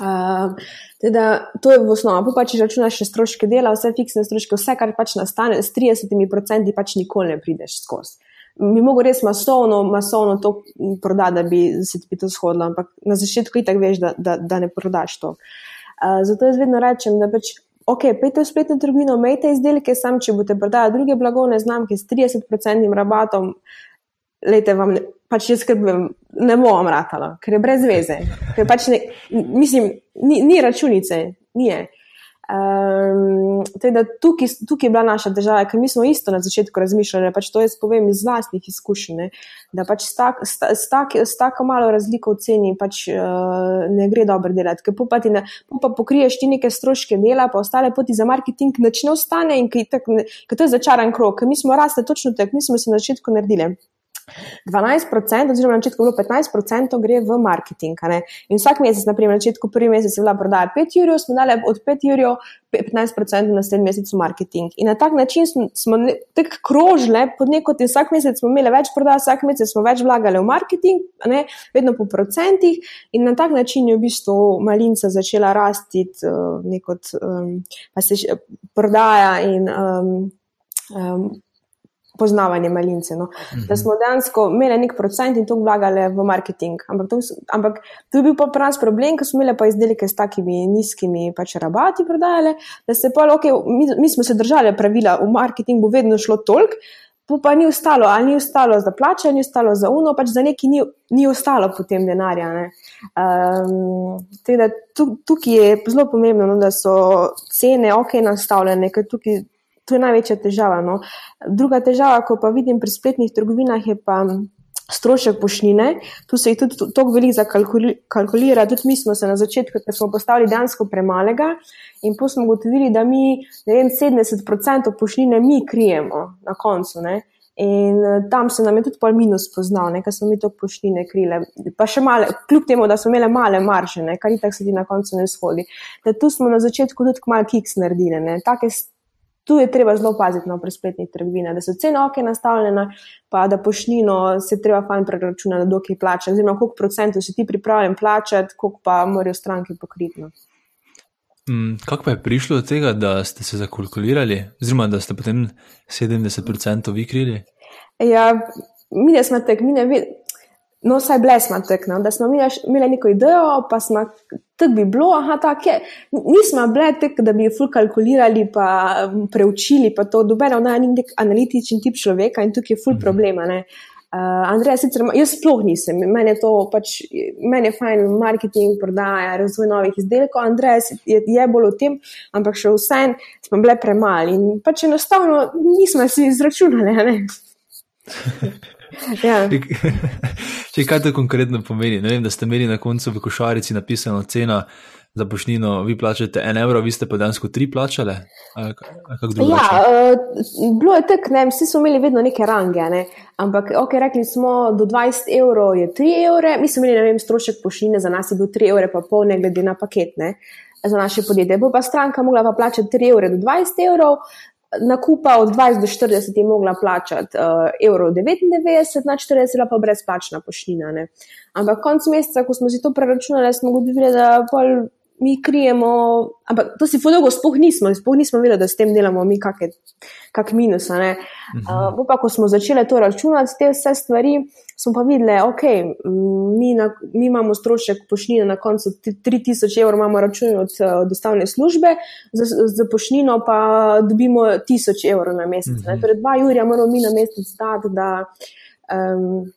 Uh, teda, to je v osnovi, pa če računaš še stroške dela, vse fiksne stroške, vse, kar pač nastane, s 30% pač nikoli ne prideš skozi. Mi mogo res masovno, masovno to prodati, da bi se ti to shodilo, ampak na začetku itak veš, da, da, da ne prodaš to. Uh, zato jaz vedno rečem, da pač, ok, pejte v spletno trgovino, imejte izdelke, sam če boste prodajali druge blagovne znamke s 30% rabatom, lejte vam. Ne, pač jaz skrbim, ne bom ratala, ker je brez veze. Pač ne, mislim, ni, ni računice, ni. Um, teda tukaj, tukaj je bila naša država, ker mi smo isto na začetku razmišljali, pač to jaz povem iz vlastnih izkušenj, ne, da pač s, tak, s, s, tak, s tako malo razliko v ceni pač, uh, ne gre dobro delati. Ker pa, ne, pa pokriješ ti neke stroške dela, pa ostale poti za marketing, nič ne ostane in ker to je začaran krok, ker mi smo rasli točno tako, mi smo se na začetku naredili. 12%, oziroma na začetku je bilo 15%, gre v marketing. In vsak mesec, naprimer, na začetku prvi mesec je bila prodaja 5 jurjev, smo dali od 5 jurjev 15% na naslednji mesec v marketing. In na tak način smo, tako krožili, pod neko tem vsak mesec smo imeli več prodaj, vsak mesec smo več vlagali v marketing, ne, vedno po procentih. In na tak način je v bistvu malinca začela rasti, uh, nekot, um, pa se še prodaja in. Um, um, poznavanje malince. No. Mhm. Da smo dejansko imeli nek procent in to vlagali v marketing. Ampak to, ampak to je bil pa pravi problem, ker smo imeli pa izdelke s takimi nizkimi pač rabati prodajale, da se pa, ok, mi, mi smo se držali pravila, v marketing bo vedno šlo toliko. Pa ni ostalo, ali ni ostalo za plače, ni ostalo za uno, pač za neki ni, ni ostalo potem denarja. Um, teda, tukaj je zelo pomembno, no, da so cene ok nastavljene, ker tukaj to je največja težava. No. Druga težava, ko pa vidim pri spletnih trgovinah, je pa strošek pošnine. Tu se je tudi tako veliko zakalkulira. Tudi mi smo se na začetku, ker smo postavili dejansko premalega in pa smo ugotovili, da mi vem, 70% pošnine mi krijemo na koncu. Ne. In eh, tam se nam je tudi pol minus poznal, ker smo mi to poštine krile. Pa še male, kljub temu, da smo imeli male marže, ne, kar itak se ti na koncu ne shodi. Da tu smo na začetku tudi malo kiks naredili. Ne. Take Tu je treba zelo paziti na no, spletnih trgovinah, da so cene ok nastavljene, pa da pošnino se treba fajn preračunati, dokaj plača, oziroma koliko procentov si ti pripravljen plačati, koliko pa morajo stranke pokriti. No. Mm, kako pa je prišlo do tega, da ste se zakalkulirali, oziroma da ste potem 70% vi krili? Ja, mi ne smo tek, mi ne vidimo. No, saj bile smo tekno, da smo imeli neko idejo, pa smo tako bi bilo, aha, tako je. Nismo bile tako, da bi ful kalkulirali, pa preučili, pa to dobeno na nek analitičen tip človeka in tukaj je ful mhm. problema. Ne. Uh, Andrej, sicer jaz sploh nisem, meni je to pač, meni je fajn marketing, prodaja, razvoj novih izdelkov, Andrej je, je bolj o tem, ampak še vsem smo bile premali in pač enostavno nismo si izračunali. *laughs* Ja. Če kaj to konkretno pomeni, ne vem, da ste imeli na koncu v košarici napisano cena za pošnino, vi plačate en evro, vi ste pa dejansko tri plačale. Ja, uh, bilo je tako, vsi smo imeli vedno neke range, ne? ampak ok, rekli smo, do 20 evrov je 3 evre, mi smo imeli, ne vem, strošek pošnine, za nas je bil 3 evre, pa pol ne glede na paket. Ne? Za naše podjetje. Bo pa stranka mogla pa plačati 3 evre do 20 evrov, nakupa od 20 do 40 je mogla plačati uh, evro 99, na 40 pa brezplačna poština. Ne. Ampak konc meseca, ko smo si to preračunali, smo ugotovili, da pol mi krijemo, ampak to si fotogo sploh nismo, sploh nismo videli, da s tem delamo mi kakšne kak minus. Uh, uh, pa, ko smo začeli to računati, te vse stvari, smo pa videli, okay, mi, mi imamo strošek pošnine na koncu 3000 evrov, imamo račun od dostavne službe, za, za pošnino pa dobimo 1000 evrov na mesec. Uh -huh. Torej, dva jurja moramo mi na mesec dati. Da, um,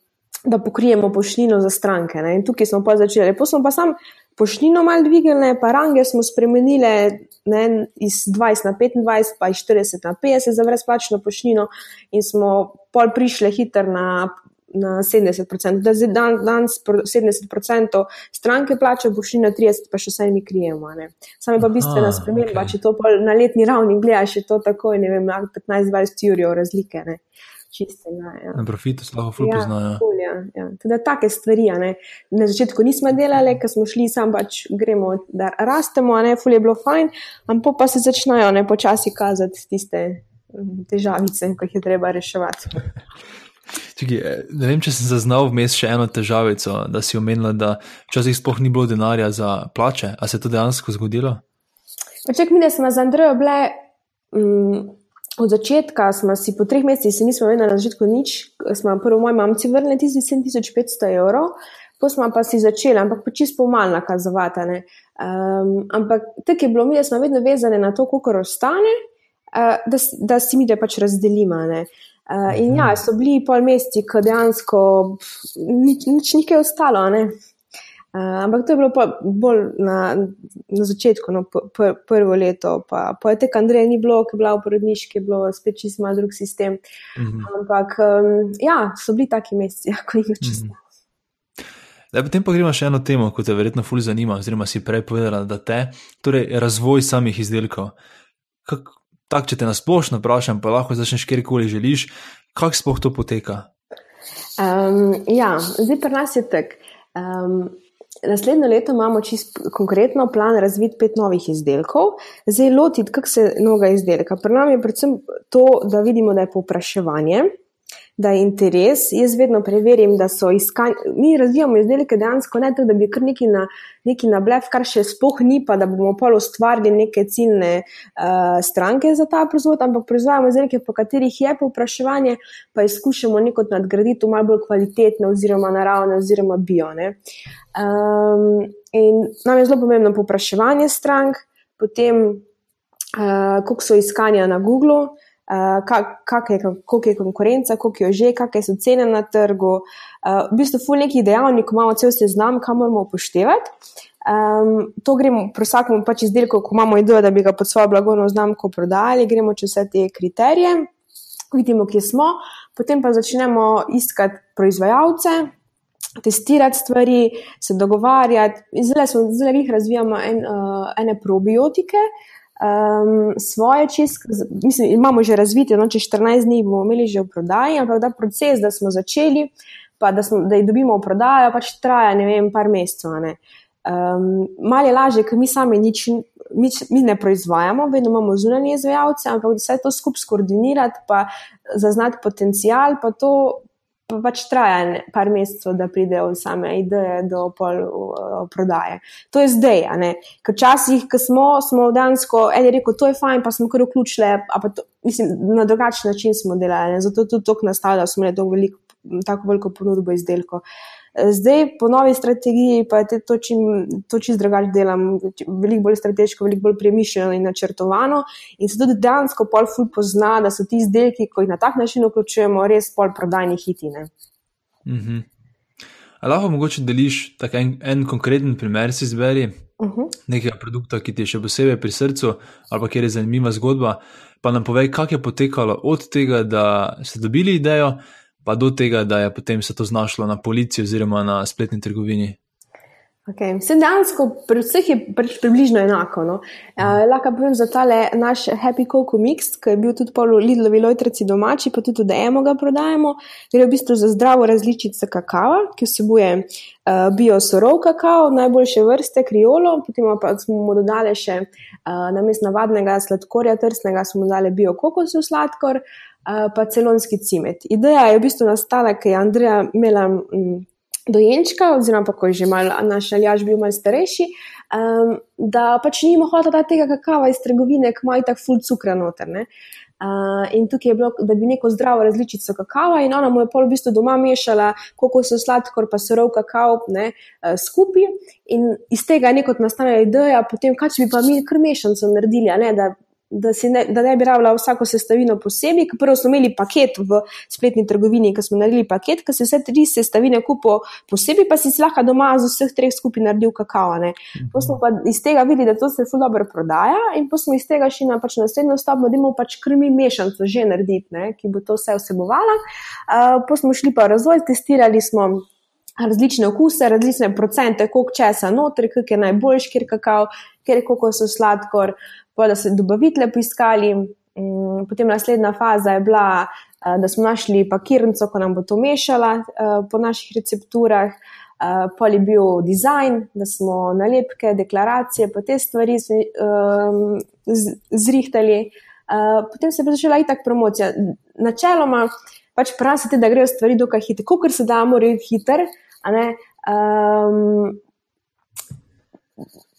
Da pokrijemo poštnino za stranke. Ne? In tukaj smo pa začeli. Lepo smo pa sam poštnino malo dvignili, pa range smo spremenili ne, iz 20 na 25, pa iz 40 na 50 za brezplačno poštnino, in smo pol prišli hiter na, na 70%, da zdaj dan, danes 70% stranke šli na 30%, pa še vsaj mi krijemo. Sam je pa bistvena sprememba, okay. če to na letni ravni gledaš, je to tako, ne vem, 15-20 ur razlike. Ne. Čistega, ja. Na profitu se lahko fulpo ja, znajo. Ja, ja. Teda take stvari. Na začetku nismo delali, ker smo šli, sam pač gremo, da rastemo, ne, ful je bilo fajn, ampak pa se začnejo ne počasi kazati tiste težavice, ki jih je treba reševati. *laughs* Čekaj, eh, ne vem, če sem zaznal vmes še eno težavico, da si omenila, da včasih sploh ni bilo denarja za plače. A se je to dejansko zgodilo? Ček, mi smo z Andrejo bile. Um, Od začetka smo si po treh mesecih, se nismo imeli na začetku nič, smo prvo moji mamci vrnili tisti 7500 evrov, potem smo pa si začeli, ampak pa čisto malo nakazovati. Um, ampak tako je bilo, mi smo vedno vezani na to, koliko ostane, uh, da, da si mi da pač razdelimo. Uh, in ja, so bili pol meseci, ko dejansko nič, nič ni kaj ostalo. Ne? Uh, ampak to je bilo bolj na, na začetku, no, pr, prvo leto. Pa, pa je tek Andrej ni bilo, ki je bila v porodniški, je bilo spet čisto mal drug sistem. Mhm. -huh. Ampak um, ja, so bili taki meseci, *laughs* ko jih čisto. Uh -huh. Da, potem pa gremo še eno temo, ki te verjetno fulj zanima, oziroma si prej povedala, da te, torej razvoj samih izdelkov. Kak, Tako, če te nasplošno vprašam, pa lahko začneš kjerkoli želiš, kako sploh to poteka? Um, ja, zdaj pri nas je tako. Um, naslednjo leto imamo čisto konkretno plan razviti pet novih izdelkov, zdaj lotiti, kako se noga izdelka. Pri nam je predvsem to, da vidimo, da je povpraševanje da je interes. Jaz vedno preverim, da so iskani. Mi razvijamo izdelke dejansko ne tako, da bi kar neki na, neki na blef, kar še spoh ni, pa da bomo pol ustvarili neke ciljne uh, stranke za ta proizvod, ampak proizvajamo izdelke, po katerih je povpraševanje, pa izkušamo neko nadgraditi v malo bolj kvalitetne, oziroma naravne, oziroma bio. Um, in nam je zelo pomembno povpraševanje strank, potem uh, koliko so iskanja na Google. Uh, kak je, koliko je konkurenca, koliko je že, kakšne so cene na trgu. Uh, v bistvu, ful nekih dejavnikov imamo cel seznam, kam moramo upoštevati. Um, to gremo pri vsakem pač izdelku, ko imamo idejo, da bi ga pod svojo blagovno znamko prodali, gremo čez vse te kriterije, vidimo, kje smo, potem pa začnemo iskati proizvajalce. Testirati stvari, se dogovarjati, zdaj smo zelo razvijali en, uh, ene probiotike, uh, um, svoje čistke, mislim, imamo že razvite, no, če 14 dni bomo imeli že v prodaji, ampak da proces, da smo začeli, pa da, smo, da jih dobimo v prodajo, pač traja ne vem, par mesecev. Um, Malo je lažje, ker mi sami nič, nič mi ne proizvajamo, vedno imamo zunanje izvajalce, ampak vse to skupaj skoordinirati, pa zaznati potencial, pa to pa pač traja par mesecev, da pridejo same ideje do pol uh, prodaje. To je zdaj, ker včasih, ko smo, smo dejansko eni rekel, to je fajn, pa smo kar vključili, mislim, na drugačen način smo delali, zato tudi to nastavlja, smo imeli tako veliko ponudbo izdelkov. Zdaj, po novi strategiji, pa je to čim, čim drugače delam, veliko bolj strateško, veliko bolj premišljeno in načrtovano. In se tudi dejansko pol ful pozna, da so ti izdelki, ko jih na tak način vključujemo, res pol prodajni hitine. Mm -hmm. Lahko mogoče deliš tako en, en konkreten primer, si izberi uh mhm. -huh. nekega produkta, ki ti je še posebej pri srcu, ali pa kjer je zanimiva zgodba. Pa nam povej, kako je potekalo od tega, da ste dobili idejo pa do tega, da je potem se to znašlo na policiji oziroma na spletni trgovini. Okay. Vse dejansko pri vseh je pri, približno enako. No? Uh, lahko povem za tale naš Happy Coco Mix, ki je bil tudi polo Lidlovi lojtrici domači, pa tudi dajemo ga prodajemo. Gre v bistvu za zdravo različico kakava, ki vsebuje uh, bio sorov kakao, najboljše vrste kriolo, potem pa smo mu dodali še uh, namest navadnega sladkorja trsnega, smo mu dali bio kokosov sladkor. Uh, pa celonski cimet. Ideja je v bistvu nastala, ker je Andreja imela mm, dojenčka, oziroma ko je že mal, naš aljaž bil mal starejši, um, da pač ni imel hota tega kakava iz trgovine, ki ima tako ful cukra noter. Ne? Uh, in tukaj je bilo, da bi neko zdravo različico kakava, in ona mu je pol v bistvu doma mešala, koliko so sladkor, pa surov kakav ne, uh, skupaj. In iz tega je neko nastala ideja, potem kaj če bi pa mi kar mešanico naredili, ne, da da, ne, da ne bi rabila vsako sestavino posebej. Prvo smo imeli paket v spletni trgovini, ki smo naredili paket, ki si vse tri sestavine kupil posebej, pa si lahko doma z vseh treh skupaj naredil kakao. Mhm. Pa smo pa iz tega videli, da to se zelo dobro prodaja in pa smo iz tega šli na pač naslednjo stopno, da imamo pač krmi mešanico že narediti, ne, ki bo to vse vsebovala. Uh, pa smo šli pa razvoj, testirali smo. Različne okuse, različne procente, koliko česa notri, kak je najboljši, kjer kakao, kjer je kokos sladkor, pa da so dobavitele poiskali. Mm, potem naslednja faza je bila, eh, da smo našli pakirnico, ko nam bo to mešala eh, po naših recepturah. Uh, pol je bil dizajn, da smo nalepke, deklaracije, pa te stvari zrihtali. Potem se je začela i tak promocija. Načeloma, pač prasite, da grejo stvari dokaj hitro, kot se da, morajo biti hiter. Um,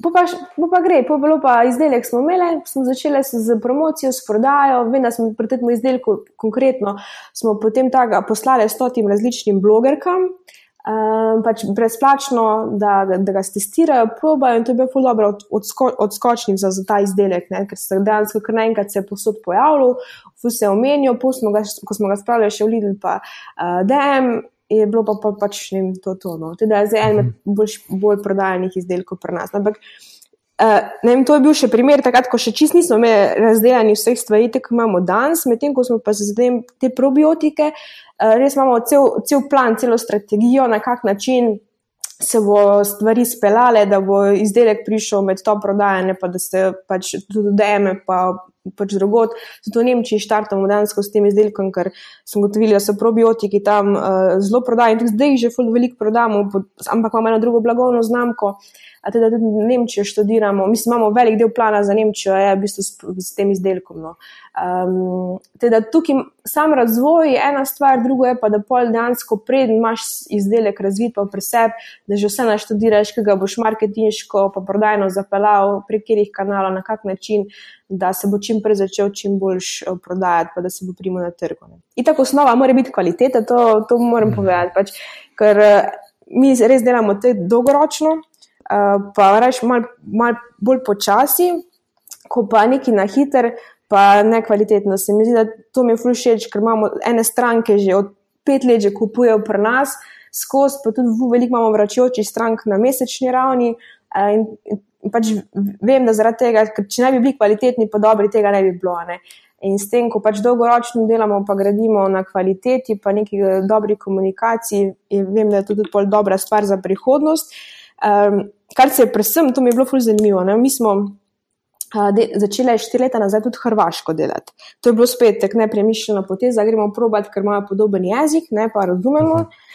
Pa, pa, pa gre, pa bilo pa izdelek smo imeli, smo začeli z promocijo, s prodajo. Da smo pri tem izdelku konkretno potem tega poslali stotim različnim blogerkam, um, pač brezplačno, da, da, ga testirajo, probajo in to je bil zelo dobro odsko, odskočnik za, za ta izdelek, ne? ker se dejansko kar naenkrat se je posod pojavil, vse je omenil, ko smo ga spravili še v Lidl, pa uh, DM je bilo pa, pa pač ne vem, to tono. Teda je zdaj en mhm. bolj, bolj prodajanih izdelkov pri nas. Ampak, uh, ne vem, to je bil še primer takrat, ko še čist nismo imeli razdeljeni vseh stvari, tako imamo danes, medtem ko smo pa zdaj te probiotike, uh, res imamo cel, cel plan, celo strategijo, na kak način. Se bo stvari speljale, da bo izdelek prišel med to prodajanje, pa da se pač tudi DM, pa pač drugot. Zato v Nemčiji štartamo dejansko s tem izdelkom, ker smo gotovili, da so probiotiki tam uh, zelo prodajni. Tudi zdaj jih že veliko prodamo, ampak imamo eno drugo blagovno znamko. Teda tudi v Nemčijo študiramo, mi imamo velik del plana za Nemčijo, je v bistvu s, s tem izdelkom. No. Um, teda tukaj sam razvoj je ena stvar, drugo je pa, da pol dejansko preden imaš izdelek razvit pa pri sebi, da že vse naštudiraš, kaj ga boš marketinško pa prodajno zapeljal, prek katerih kanalov, na kak način, da se bo čim prej začel čim boljš eh, prodajati, pa da se bo primo na trgu. Ne. In tako osnova mora biti kvaliteta, to, to moram povedati, pač, ker eh, mi res delamo te dolgoročno, uh, pa reč mal, mal bolj počasi, ko pa neki na hiter, pa nekvalitetno. Se mi zdi, da to mi je všeč, ker imamo ene stranke že od pet let, že kupujejo pri nas. Skozi, pa tudi veliko imamo vračajočih strank na mesečni ravni, in, in pač vem, da zaradi tega, ker če ne bi bili kvalitetni, pa dobri, tega ne bi bilo. Ne. In s tem, ko pač dolgoročno delamo, pa gradimo na kvaliteti, pa neki eh, dobri komunikaciji, vem, da je to tudi pol dobra stvar za prihodnost. Um, kar se je predvsem, to mi je bilo fulj zanimivo. Ne. Mi smo de, začeli štiri leta nazaj tudi Hrvaško delati. To je bilo spet tako nepremišljeno poteza, gremo probati, ker imajo podoben jezik, ne pa razumemo. Uh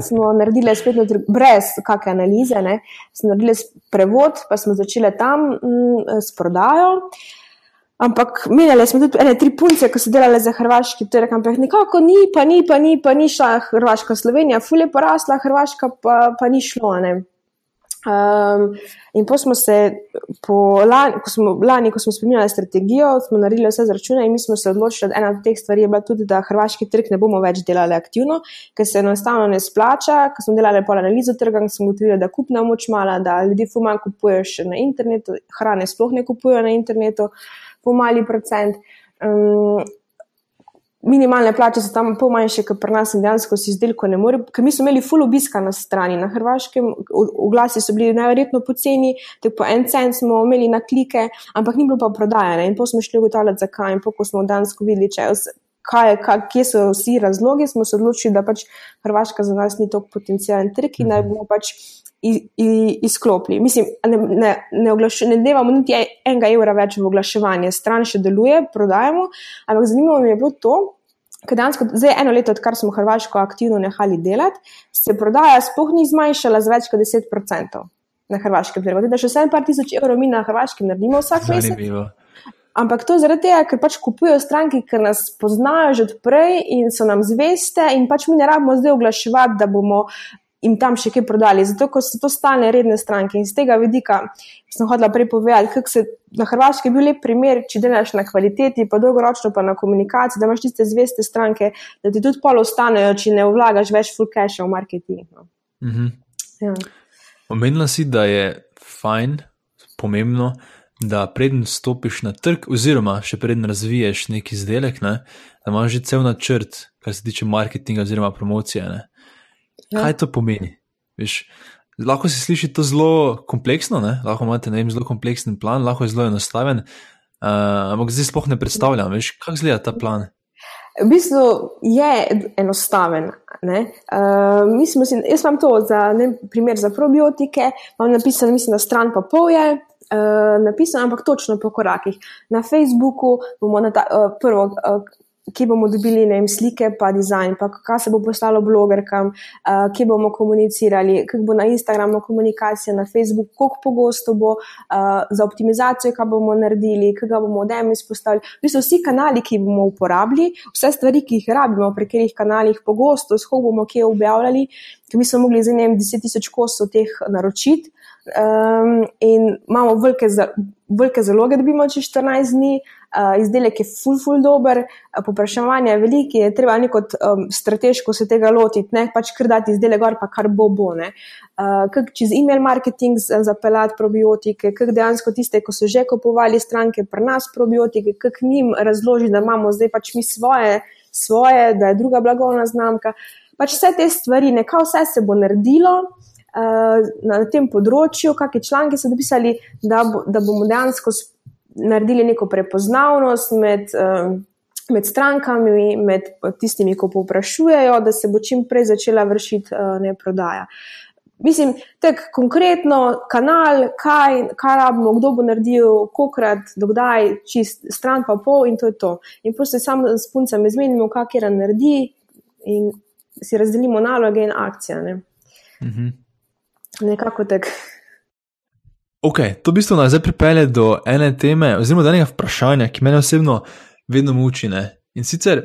smo naredili spet brez kakšne analize, ne, smo naredili prevod, pa smo začeli tam mm, s prodajo. Ampak menjali smo tudi ene tri punce, ki so delali za hrvaški trg, ampak nekako ni, pa ni, pa ni, pa ni šla Hrvaška, Slovenija, fulje porasla, Hrvaška pa, pa ni šlo. Ne. Um, in pa smo se, lani, ko smo, lani, ko smo spremenili strategijo, smo naredili vse zračune in mi smo se odločili, da ena od teh stvari je bila tudi, da hrvaški trg ne bomo več delali aktivno, ker se enostavno ne splača. Ko smo delali pol analizo trga, smo ugotovili, da kupna moč mala, da ljudi fumanj kupujejo še na internetu, hrane sploh ne kupujejo na internetu, pomali procent. Um, minimalne plače so tam pol manjše, kot pri nas in dejansko si izdelko ne more. Ker mi smo imeli full obiska na strani, na Hrvaškem, oglasi so bili najverjetno poceni, tako po en cent smo imeli na klike, ampak ni bilo pa prodajane. In pa smo šli ugotavljati, zakaj. In pa ko smo dejansko videli, če, kaj, kaj, kje so vsi razlogi, smo se odločili, da pač Hrvaška za nas ni tako potencijalen trg in naj bomo pač. Izklopili. Mislim, ne, ne, ne, ne devamo niti enega evra več v oglaševanje, stran še deluje, prodajemo. Ampak zanimivo mi je bilo to, ker dejansko zdaj eno leto, odkar smo Hrvaško aktivno nehali delati, se prodaja sploh ni zmanjšala za več kot 10% na Hrvaškem. Torej, da še 7 tisoč evrov mi na Hrvaškem naredimo vsak mesec. Ampak to zaradi tega, ker pač kupujejo stranki, ki nas poznajo že odprej in so nam zveste, in pač mi ne rabimo zdaj oglaševati, da bomo jim tam še kaj prodali. Zato, ker so to stalne redne stranke in z tega vidika sem hodila prej povedati, kako se na Hrvaški je bil lep primer, če delaš na kvaliteti, pa dolgoročno pa na komunikaciji, da imaš tiste zveste stranke, da ti tudi polo ostanejo, če ne vlagaš več full cash v marketing. No. Mhm. Ja. Omenila si, da je fajn, pomembno, da preden stopiš na trg, oziroma še preden razviješ neki izdelek, ne, da imaš že cel načrt, kar se tiče marketinga oziroma promocije. Ne. Ja. Kaj to pomeni? Veš, lahko se sliši to zelo kompleksno, ne? lahko imate vem, zelo kompleksen plan, lahko je zelo enostaven, uh, ampak zdaj sploh ne predstavljam, veš, kako izgleda ta plan. V bistvu je enostaven. Uh, mislim, jaz imam to za ne, primer za probiotike, imam napisano, mislim, da stran pa pol je. Uh, napisano, ampak točno po korakih. Na Facebooku bomo na ta, uh, prvo, uh, kje bomo dobili vem, slike, pa dizajn, pa kaj se bo poslalo blogerkam, uh, kje bomo komunicirali, kako bo na Instagramu komunikacija, na Facebooku, koliko pogosto bo uh, za optimizacijo, kaj bomo naredili, kaj bomo odem izpostavili. V bistvu vsi kanali, ki bomo uporabili, vse stvari, ki jih rabimo, prek katerih kanalih pogosto, s kom bomo kje objavljali, ki bi smo mogli za ne vem 10 tisoč kosov teh naročiti. Um, in imamo velike, velike zaloge, da bi imeli čez 14 dni, uh, izdelek je full, full dober, uh, popraševanje je veliko, je treba neko um, strateško se tega lotiti, ne pač kar dati izdelek gor, pa kar bo bo. Uh, kak čez e-mail marketing zapeljati probiotike, kak dejansko tiste, ko so že kupovali stranke pri nas probiotike, kak njim razložiti, da imamo zdaj pač mi svoje, svoje, da je druga blagovna znamka. Pač vse te stvari, nekaj vse se bo naredilo. Na tem področju, kakšne članke so napisali, da, bo, da bomo dejansko naredili neko prepoznavnost med, med strankami, med tistimi, ki povprašujejo, da se bo čim prej začela vršiti ne prodaja. Mislim, tako konkretno, kanal, kaj, kaj rabimo, kdo bo naredil, kokrat, dokdaj, čist stran pa pol in to je to. In potem se samo s puncami zmenimo, kak je naredi in si razdelimo naloge in akcije. Ne? Mhm. Nekako tako. Ok, to v bistvu nas zdaj pripelje do ene teme, oziroma do enega vprašanja, ki me osebno vedno muči. Ne? In sicer,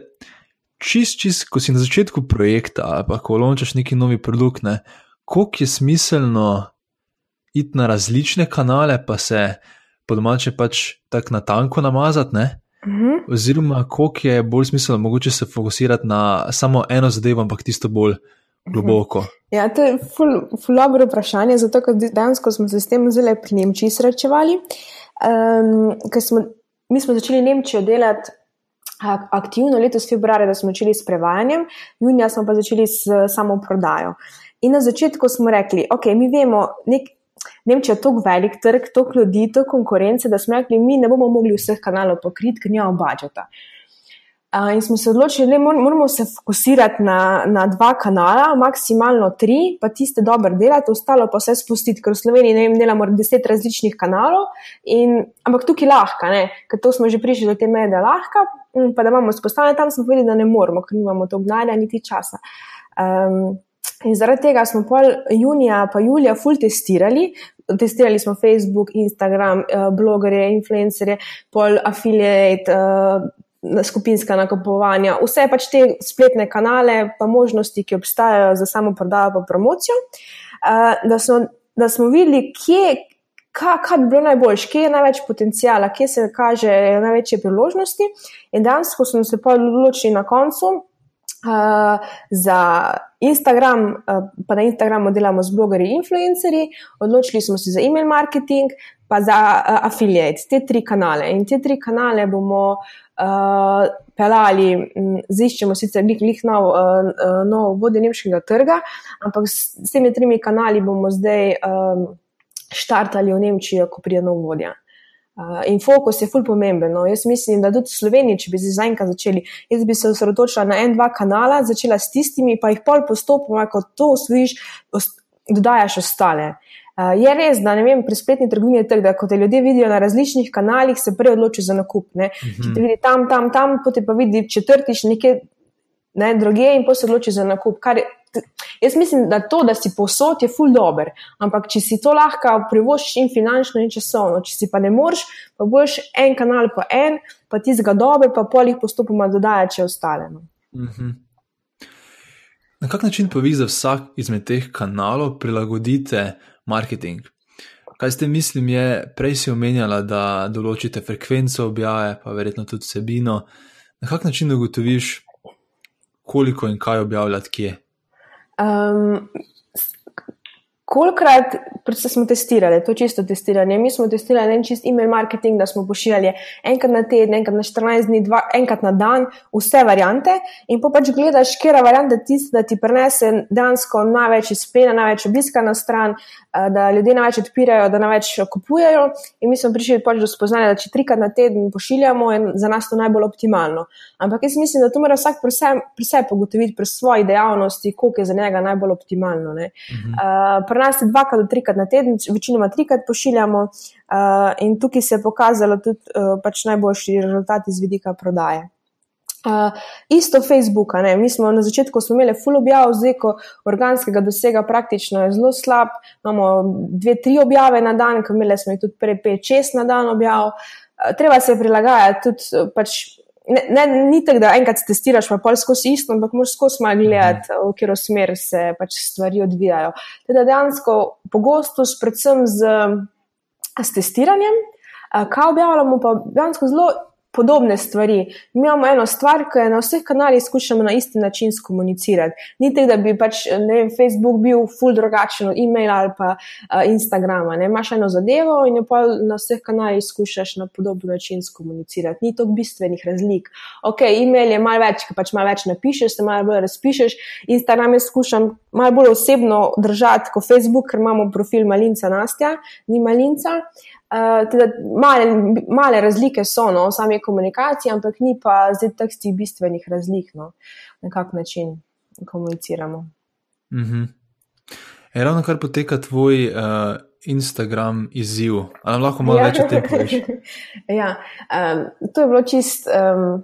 čist, čist, ko si na začetku projekta ali pa ko lončaš neki novi produkt, ne, koliko je smiselno iti na različne kanale, pa se po domače pač tako na tanko namazati, ne? Mhm. oziroma koliko je bolj smiselno mogoče se fokusirati na samo eno zadevo, ampak tisto bolj globoko. Ja, to je ful dobro vprašanje, zato ker dejansko smo se s tem zelo pri Nemčiji srečevali. Um, smo, mi smo začeli Nemčijo delati ak aktivno letos februarja, da smo začeli s prevajanjem, junija smo pa začeli s samo prodajo. In na začetku smo rekli, ok, mi vemo, nek, Nemčija je tako velik trg, toliko ljudi, toliko konkurence, da smo rekli, mi ne bomo mogli vseh kanalov pokriti, ker nimamo budžeta. Uh, in smo se odločili, da moramo se fokusirati na, na dva kanala, maksimalno tri, pa tiste dobro delati, ostalo pa vse spustiti, ker v Sloveniji vem, delamo deset različnih kanalov. In, ampak tukaj lahko, ker to smo že prišli do te meje, da lahko, pa da imamo spostavljeno, tam smo povedali, da ne moramo, ker nimamo to gnanja niti časa. Um, In zaradi tega smo pol junija, pa julija, full testirali. Testirali smo Facebook, Instagram, blogerje, influencerje, pol affiliate, skupinska nakupovanja, vse pač te spletne kanale, pa možnosti, ki obstajajo za samo prodajo, pa promocijo. Da smo, da smo videli, kje, kaj, kaj bi bilo najboljše, kje je največ potencijala, kje se kaže največje priložnosti. In danes, ko smo se pa odločili na koncu. Uh, za Instagram, uh, pa na Instagramu delamo z blogerji in influencerji, odločili smo se za e-mail marketing, pa za uh, affiliate, te tri kanale. In te tri kanale bomo uh, pelali, ziščemo sicer njih njih nov, uh, nov vodje nemškega trga, ampak s, s temi tremi kanali bomo zdaj um, štartali v Nemčijo, ko pride nov vodja. Uh, in fokus je ful pomemben. No. Jaz mislim, da tudi v Sloveniji, če bi zdaj začeli, jaz bi se osredotočila na en, dva kanala, začela s tistimi, pa jih pol postopoma, ko to osvojiš, dodajaš ostale. Uh, je res, da ne vem, pri spletni trgovini je tako, da ko te ljudje vidijo na različnih kanalih, se prej odločijo za nakup. Uh -huh. Če te vidi tam, tam, tam, potem pa vidi četrtič nekje ne, druge in potem se odloči za nakup. Kar, jaz mislim, da to, da si posod, je ful dober, ampak če si to lahko privoščiš in finančno in časovno, če si pa ne moreš, pa boš en kanal pa en, pa ti zga dobe, pa pol jih postopoma dodaja, če ostale. No. Uh -huh. Na kak način pa vi za vsak izmed teh kanalov prilagodite marketing? Kaj ste mislim, je prej si omenjala, da določite frekvenco objave, pa verjetno tudi vsebino. Na kak način ugotoviš, koliko in kaj objavljati kje? Um, kolikrat smo testirali, to čisto testiranje. Mi smo testirali en čist email marketing, da smo pošiljali enkrat na teden, enkrat na 14 dni, dva, enkrat na dan, vse variante. In pa pač gledaš, kera varianta tista, da ti prenese dejansko največ izplena, največ obiska na stran, eh, da ljudje največ odpirajo, da največ kupujejo. In mi smo prišli pač do spoznanja, da če trikrat na teden pošiljamo, je za nas to najbolj optimalno. Ampak jaz mislim, da to mora vsak pri sebi pogotoviti, pri svoji dejavnosti, koliko je za njega najbolj optimalno. Mhm. Uh, pri nas je dvakrat do trikrat na teden, večinoma trikrat pošiljamo, uh, in tukaj se je pokazalo tudi uh, pač najboljši rezultati z vidika prodaje. Uh, isto Facebook, ne? mi smo na začetku imeli full objav, zdaj ko organskega dosega praktično je zelo slab. Imamo dve, tri objave na dan, imeli smo jih tudi prej, pet, šest na dan objav. Uh, treba se prilagajati tudi pač ne, ne, ni tako, da enkrat testiraš, pa pol skozi isto, ampak moraš skozi malo gledati, v katero smer se pač stvari odvijajo. Teda dejansko pogosto, predvsem z, z testiranjem, kaj objavljamo, pa dejansko zelo podobne stvari. Mi imamo eno stvar, ki je na vseh kanalih skušamo na isti način komunicirati. Ni tako, da bi pač vem, Facebook bil full drugačen od e-maila ali pa uh, Instagrama. Ne? Imaš eno zadevo in jo pa na vseh kanalih skušaš na podoben način komunicirati. Ni to bistvenih razlik. Ok, e-mail je malo več, ki pač malo več napišeš, se malo bolj razpišeš. Instagram je skušam malo bolj osebno držati kot Facebook, ker imamo profil malinca Nastja, ni malinca. Uh, teda, male, male razlike so no, v sami komunikaciji, ampak ni pa zdaj takšnih bistvenih razlik, no, na kak način komuniciramo. Mm -hmm. Je ravno kar poteka tvoj uh, Instagram izziv, ali lahko malo ja. več o tem poveš? *laughs* ja, um, to je bilo čist. Um,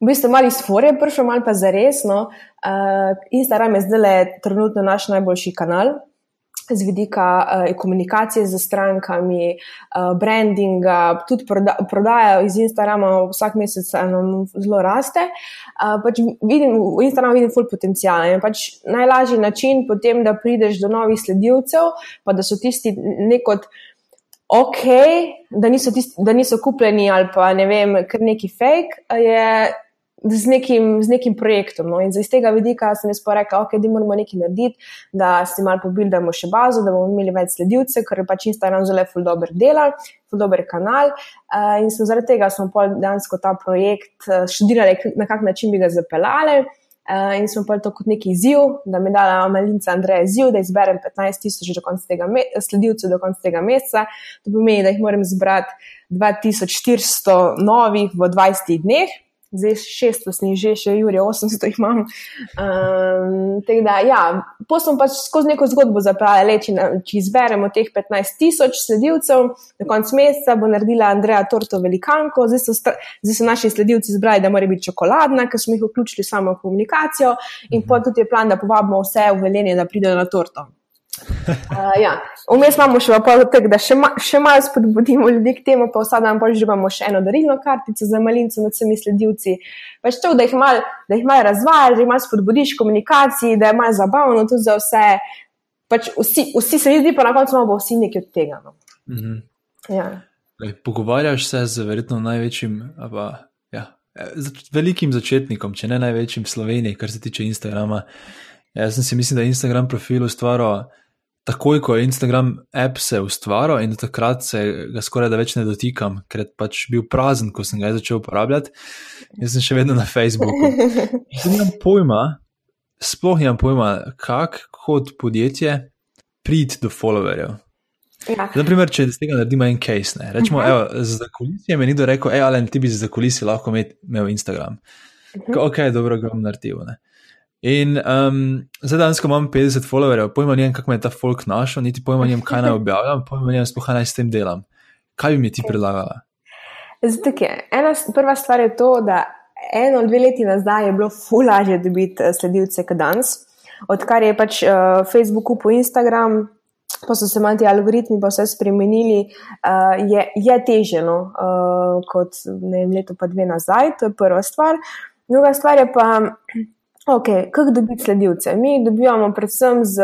V bistvu malo iz fore, prišel malo pa za resno. Uh, Instagram je zdaj trenutno naš najboljši kanal, z vidika uh, komunikacije z strankami, uh, brandinga, tudi proda prodaja iz Instagrama vsak mesec nam zelo raste. Uh, pač vidim, v Instagramu vidim full potencijal. Pač najlažji način potem, da prideš do novih sledilcev, pa da so tisti nekot. Ok, da niso, tisti, da niso kupljeni ali pa ne vem, kar neki fake, je z nekim, z nekim projektom. No? In iz tega vidika sem jaz pa rekla, ok, da moramo nekaj narediti, da si malo pobildamo še bazo, da bomo imeli več sledilcev, ker je pač Instagram zelo ful dober dela, ful dober kanal. Uh, in so zaradi tega smo pa dejansko ta projekt uh, študirali, na kak način bi ga zapeljali. Uh, in smo pa to kot neki izziv, da mi dala malinca Andreja izziv, da izberem 15 tisoč sledilcev do konca tega meseca. To pomeni, da jih moram zbrati 2400 novih v 20 dneh zdaj 600 sni, že še Jurje 800 jih imam. Um, da, ja, Poslom pač skozi neko zgodbo zapeljali, če, če izberemo teh 15 tisoč sledilcev, na koncu meseca bo naredila Andreja torto velikanko, zdaj so, zdaj so naši sledilci izbrali, da mora biti čokoladna, ker smo jih vključili samo v komunikacijo in mhm. potem tudi je plan, da povabimo vse v velenje, da pridejo na torto. Uh, *laughs* ja. Vmes imamo še tako, da še, ma, še malo spodbudimo ljudi k temu, pa vsak dan poživamo še eno darilno kartico za malince med vsemi sledilci. Pač to, da jih malo mal razvajaš, da jih malo spodbudiš komunikaciji, da je malo zabavno tudi za vse. Pač vsi, vsi se mi zdi, pa na koncu imamo vsi nekaj od tega. No. Mm -hmm. ja. Lej, pogovarjaš se z verjetno največjim, pa, ja, velikim začetnikom, če ne največjim v Sloveniji, kar se tiče Instagrama. Jaz sem si mislil, da je Instagram profil ustvaril takoj, ko je Instagram app se ustvaril in takrat se ga skoraj da več ne dotikam, ker je pač bil prazen, ko sem ga začel uporabljati. Jaz sem še vedno na Facebooku. *laughs* Nimam pojma, sploh nimam pojma, kako kot podjetje priti do followerjev. Ja. Naprimer, če iz tega naredimo en case, ne. rečemo, uh -huh. evo, za kulisijo mi je nekdo rekel, hej, ali ti bi za kulisijo lahko imel Instagram. Uh -huh. Ok, dobro, ga bom naredil. Ne. In um, zdaj danes, ko imam 50 followerjev, pojma nijem, kako me je ta folk našel, niti pojma nijem, kaj naj objavljam, pojma nijem, spoha naj s tem delam. Kaj bi mi ti predlagala? Zdaj, ena prva stvar je to, da eno, dve leti nazaj je bilo ful lažje dobiti eh, sledilce kot danes. Odkar je pač uh, Facebook kupil Instagram, pa so se manj ti algoritmi pa vse spremenili, uh, je, je teže no, uh, kot ne vem, leto pa dve nazaj, to je prva stvar. Druga stvar je pa. Ok, kako dobiti sledilce? Mi dobivamo predvsem z,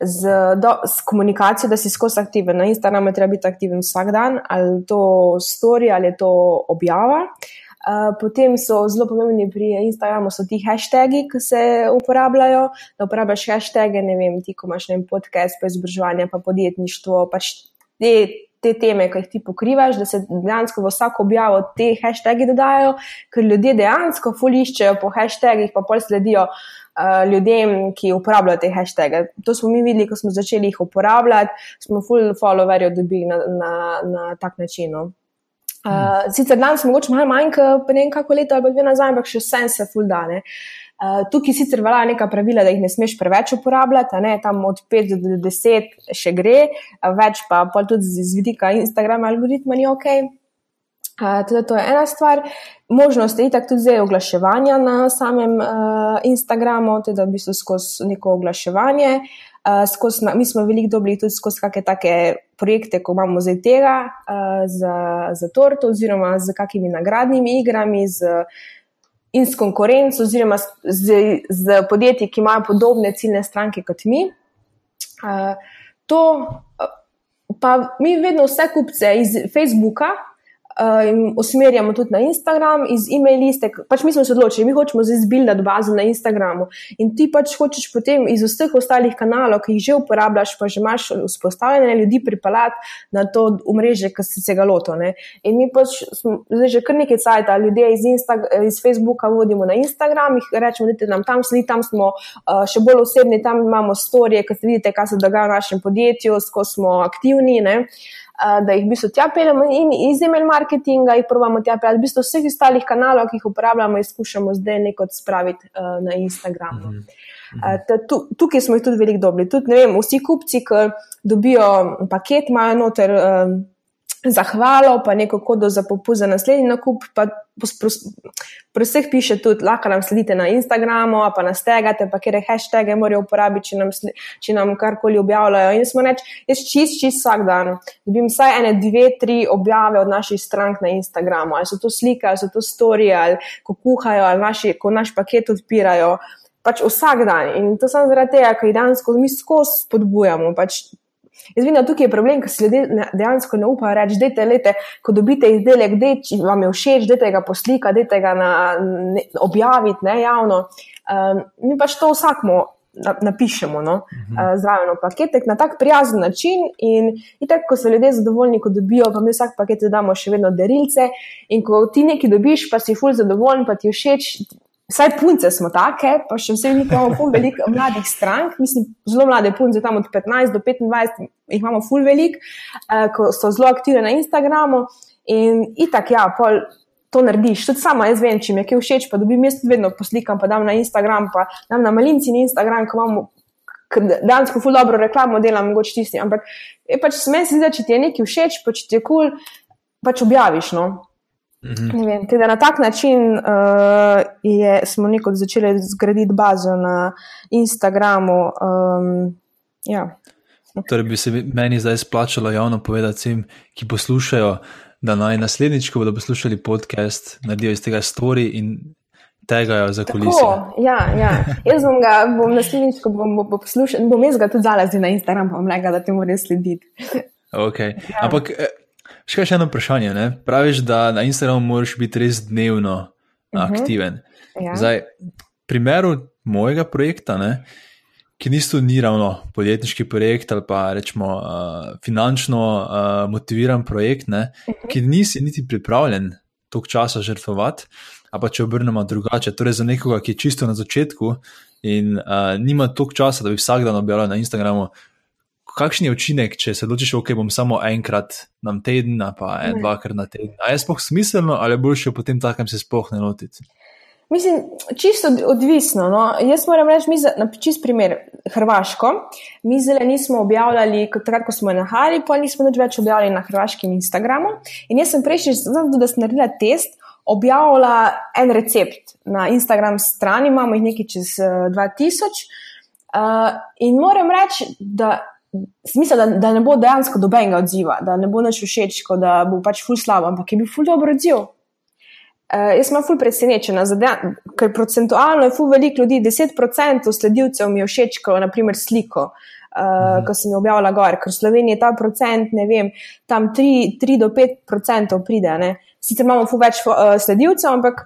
z, do, z komunikacijo, da si skozi aktiven. Na Instagramu treba biti aktiven vsak dan, ali to stori, ali to objava. Uh, potem so zelo pomembni pri Instagramu ti hashtagi, ki se uporabljajo. Da uporabljaš hashtage, ne vem, ti, ko imaš ne vem, podcast, pa izobraževanje, pa podjetništvo, pač te, te teme, ki jih ti pokrivaš, da se dejansko v vsako objavo te hashtage dodajo, ker ljudje dejansko fuliščejo po hashtagih, pa pol sledijo. Uh, ljudem, ki uporabljajo te hashtage. To smo mi videli, ko smo začeli jih uporabljati, smo full followerjev dobili na, na, na tak način. No. Uh, sicer danes mogoče malo manj, pa ne vem kako leto ali dve nazaj, ampak še vse se full dane. Uh, tukaj sicer velja neka pravila, da jih ne smeš preveč uporabljati, ne, tam od 5 do 10 še gre, več pa tudi z vidika Instagrama algoritma ni ok. Teda to je ena stvar. Možnost je tako tudi zdaj oglaševanja na samem uh, Instagramu, teda v bistvu skozi neko oglaševanje. Uh, skozi, mi smo veliko dobili tudi skozi kakšne take projekte, ko imamo zdaj tega uh, za, za torto, oziroma z kakimi nagradnimi igrami z, in s konkurenco, oziroma z, z, podjetji, ki imajo podobne ciljne stranke kot mi. Uh, to, pa mi vedno vse kupce iz Facebooka in usmerjamo tudi na Instagram, iz e-mail liste. Pač mi smo se odločili, mi hočemo zdaj zbildati bazo na Instagramu. In ti pač hočeš potem iz vseh ostalih kanalov, ki jih že uporabljaš, pa že imaš vzpostavljene ljudi pripeljati na to omrežje, ki si se ga lotone. In mi pač smo zdaj že kar nekaj cajt, ljudje iz, iz Facebooka vodimo na Instagram, jih rečemo, da nam tam sledi, tam smo uh, še bolj osebni, tam imamo storije, ki vidite, kaj se dogaja v našem podjetju, ko smo aktivni. Ne? Da jih v bistvu tja peljemo in iz email marketinga jih probamo tja peljati. V bistvu vseh ostalih kanalov, ki jih uporabljamo, izkušamo zdaj neko spraviti uh, na Instagram. Mm -hmm. Uh, tukaj smo jih tudi veliko dobili. Tudi, vem, vsi kupci, ki dobijo paket, imajo noter. Uh, zahvalo, pa neko kodo za popust za naslednji nakup. Pri vseh piše tudi, lahko nam sledite na Instagramu, pa nas tegate, pa kere hashtage morajo uporabiti, če nam, če nam karkoli objavljajo. In smo reči, jaz čist, čist vsak dan dobim vsaj ene, dve, tri objave od naših strank na Instagramu. Ali so to slike, ali so to storije, ali ko kuhajo, ali naši, ko naš paket odpirajo. Pač vsak dan. In to sem zaradi tega, ker jih danes mi skozi spodbujamo. Pač Jaz vidim, da tukaj je problem, ker se ljudje dejansko ne upajo reči: Dajte, lete, ko dobite izdelek, da vam je všeč, da ga poslika, da ga na, ne, objavite ne, javno. Um, mi pač to vsakmo napišemo no, uh, zraven paketek na tak prijazen način. In, in tako, ko so ljudje zadovoljni, ko dobijo, pa mi vsak paket damo še vedno darilce. In ko ti nekaj dobiš, pa si ful zadovoljen, pa ti všeč, Vsaj punce smo take, pa še vse imamo pol veliko mladih strank, mislim, zelo mlade punce, tam od 15 do 25, jih imamo ful velik, uh, ko so zelo aktivne na Instagramu in itak, ja, pol to narediš. Tudi sama jaz vem, če mi je kaj všeč, pa dobim jaz vedno poslikam, pa dam na Instagram, pa dam na malinci na Instagram, ko imamo dejansko ful dobro reklamo, delam mogoče tisti, ampak pač smej se zdaj, če ti je nekaj všeč, pa če ti je kul, cool, pač objaviš, no. Mhm. Vem, teda na tak način uh, je, smo neko začeli zgraditi bazo na Instagramu. Um, ja. Torej, bi se meni zdaj splačalo javno povedati vsem, ki poslušajo, da naj naslednjič, ko bodo poslušali podcast, naredijo iz tega story in tega za kulise. Ja, ja. Jaz bom ga, bom naslednjič, ko bom, bom poslušal, bom jaz ga tudi zalazil na Instagram, pa bom rekel, da ti moraš slediti. Okay. Ja. Ampak. Eh, Še kaj še eno vprašanje. Ne? Praviš, da na Instagramu moraš biti res dnevno uh mhm. -huh. aktiven. Ja. Zdaj, primeru mojega projekta, ne, ki nisto ni ravno podjetniški projekt ali pa rečemo uh, finančno uh, motiviran projekt, ne, uh mhm. -huh. ki nisi niti pripravljen toliko časa žrtvovati. A pa če obrnemo drugače, torej za nekoga, ki je čisto na začetku in uh, nima toliko časa, da bi vsak dan objavljal na Instagramu, kakšen je učinek, če se odločiš, ok, bom samo enkrat na teden, pa en, dvakrat na teden. A je sploh smiselno ali boljše potem takem se sploh ne lotiti? Mislim, čisto odvisno. No. Jaz moram reči, mi za čist primer Hrvaško. Mi zdaj nismo objavljali, takrat, ko smo jo nahali, pa nismo nič več objavljali na hrvaškem Instagramu. In jaz sem prejšnji, da sem naredila test, objavila en recept na Instagram strani, imamo jih nekaj čez uh, 2000. Uh, in moram reči, da Smisel, da, da ne bo dejansko dobenega odziva, da ne bo nič všeč, da bo pač ful slabo, ampak je bil ful dobro odziv. Uh, jaz sem ful presenečena, dejan, ker procentualno je ful veliko ljudi, 10% sledilcev mi je všeč, ko naprimer sliko. uh, ko sem jo objavila gor, ker v Sloveniji je ta procent, ne vem, tam 3, 3 do 5 procentov pride. Ne. Sicer imamo fu več uh, sledilcev, ampak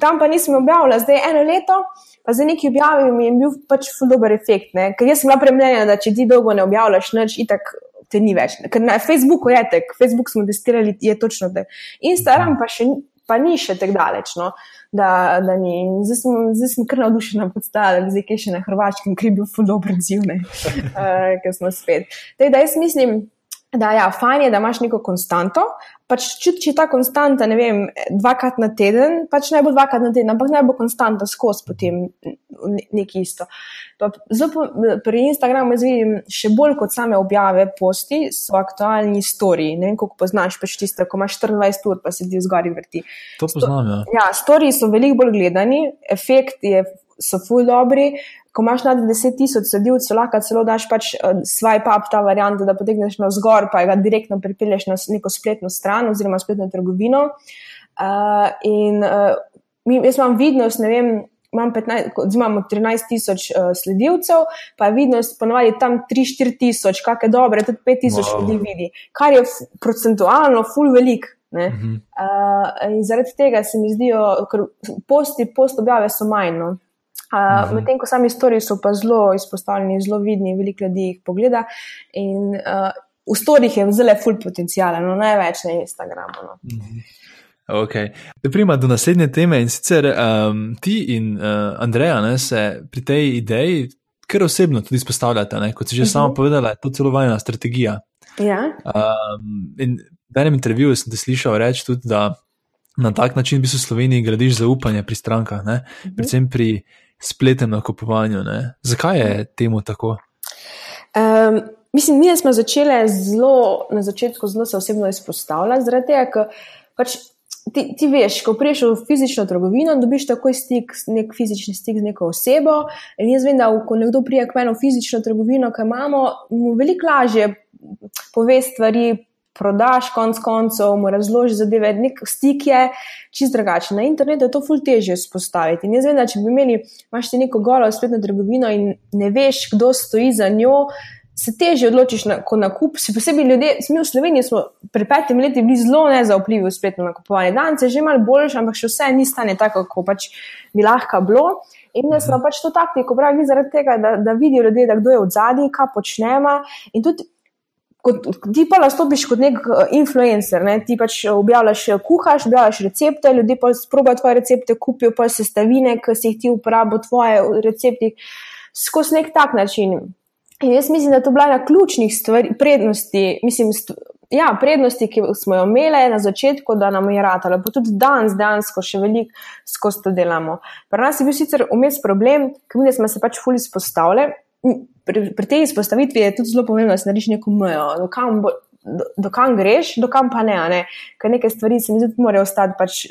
tam pa nisem objavila, zdaj eno leto. Pa za neki objavi mi je bil pač dober efekt, ne? ker jaz sem bila premljena, da če ti dolgo ne objavljaš, nič, itak te ni več. Ker na Facebooku je tek, Facebook smo testirali, je točno te. Instagram pa, še, pa ni še tako daleč. No? Da, da ni. Zdaj sem, zdaj sem kar navdušena, da zdaj kaj še na Hrvaškem, ki je bil ful dobro odziv, uh, *laughs* ker smo spet. Tej, da jaz mislim, da ja, fajn je, da imaš neko konstanto. Pač čuti, če je ta konstanta, ne vem, dvakrat na teden, pač ne bo dvakrat na teden, ampak ne bo konstanta skozi potem nekaj isto. Zelo pri Instagramu jaz vidim še bolj kot same objave posti, so aktualni storiji. Ne vem, koliko poznaš, pač tisto, ko imaš 24 ur, pa se ti zgori vrti. To poznam, ja. Ja, storiji so veliko bolj gledani, efekt je, so full dobri ko imaš nad 10 tisoč sledilcev, lahko celo daš pač uh, swipe up ta varianta, da potegneš na zgor, pa ga direktno pripelješ na neko spletno stran oziroma spletno trgovino. Uh, in uh, mi, jaz imam vidnost, ne vem. Imam 15, imamo 13 tisoč uh, sledilcev, pa je vidnost ponovadi tam 3-4 tisoč, kakšne dobre, tudi 5 tisoč wow. ljudi vidi, kar je procentualno full velik. Uh -huh. uh, in zaradi tega se mi zdijo, ker posti, post objave so manj. Uh, Medtem ko sami storiji so pa zelo izpostavljeni, zelo vidni, veliko ljudi jih pogleda. In uh, v storjih je zelo full potencijal, no največ na Instagramu. No. Ok, prima do naslednje teme in sicer um, ti in uh, Andreja ne, se pri tej ideji kar osebno tudi izpostavljate, ne? kot si že uh -huh. sama mhm. povedala, je to celo vajna strategija. Ja. Um, in v enem intervjuju sem te slišal reči tudi, da na tak način bi se v Sloveniji gradiš zaupanje pri strankah, uh mhm. -huh. predvsem pri spletnem nakupovanju. Ne? Zakaj je temu tako? Um, mislim, mi smo začeli zelo na začetku zelo se osebno izpostavljati, zaradi tega, ker pač. Ti, ti veš, ko priješ v fizično trgovino, dobiš takoj stik, nek fizični stik z neko osebo. In jaz vem, da ko nekdo prije k meni v fizično trgovino, ki imamo, mu veliko lažje pove stvari, prodaš, konc koncev, mu razložiš zadeve, nek stik je čist drugačen. Na internetu je to ful težje vzpostaviti. In jaz vem, da če bi imeli, imaš ti neko golo spletno trgovino in ne veš, kdo stoji za njo. Se teže odločiš na nakup, še posebej ljudje, mi v Sloveniji smo pred petimi leti bili zelo nezaupljivi v spletno nakupovanje. Danes je že malo boljše, ampak še vse ni stanje tako, kot pač bi lahko bilo. In jaz sem pač to taktiko, pravi zaradi tega, da, da vidijo ljudje, da kdo je od zadaj, kaj počnemo. In tudi kot, ti pa nastopiš kot nek uh, influencer, ne? ti pač objavljaš, eh, kuhaš, objavljaš recepte, ljudje pa sprobajo tvoje recepte, kupijo pa sestavine, ki si jih ti uporabil, tvoje recepti, skozi nek tak način. In jaz mislim, da to bila ena ključnih stvari, prednosti, mislim, st ja, prednosti, ki smo jo imeli na začetku, da nam je ratalo, pa tudi danes, dejansko še veliko skozi to delamo. Pri nas je bil sicer vmes problem, ker smo se pač fully izpostavljali pri, pri tej izpostavitvi je tudi zelo pomembno, da si narediš neko mejo, dokam, bo, do, dokam greš, dokam pa ne. ne? Ker neke stvari se mi zdi, da morajo ostati pač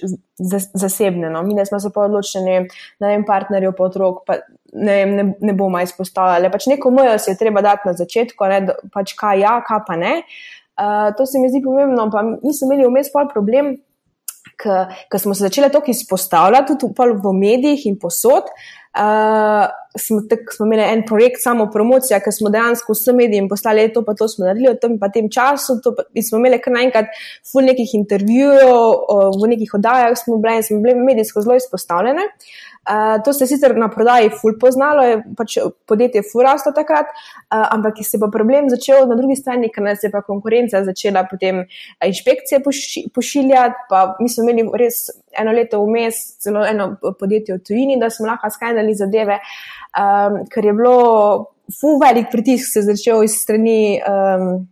zasebne. No? Mi smo se pa odločili, ne vem, partnerju, pa otrok, pa ne, ne, ne bomo izpostavljali. Pač neko mejo si je treba dati na začetku, ne? pač kaj ja, kaj pa ne. Uh, to se mi zdi pomembno, pa nismo imeli vmes pol problem. Ker smo se začeli tako izpostavljati, tudi v medijih in posod, uh, smo, tak, smo imeli en projekt, samo promocija, ker smo dejansko vsem medijem poslali, to pa to smo naredili v tem, tem času. In smo imeli kar naenkrat ful nekih intervjujev, v nekih oddajah smo bili in smo bili medijsko zelo izpostavljene. Uh, to se je sicer na prodaji ful poznalo, je pač podjetje furasto takrat, uh, ampak se je pa problem začel na drugi strani, ker nas je pa konkurenca začela potem inšpekcije poši, pošiljati, pa mi smo imeli res eno leto vmes, celo eno podjetje v tujini, da smo lahko skanjali zadeve. Uh, um, ker je bilo fu velik pritisk, se je začel iz strani um,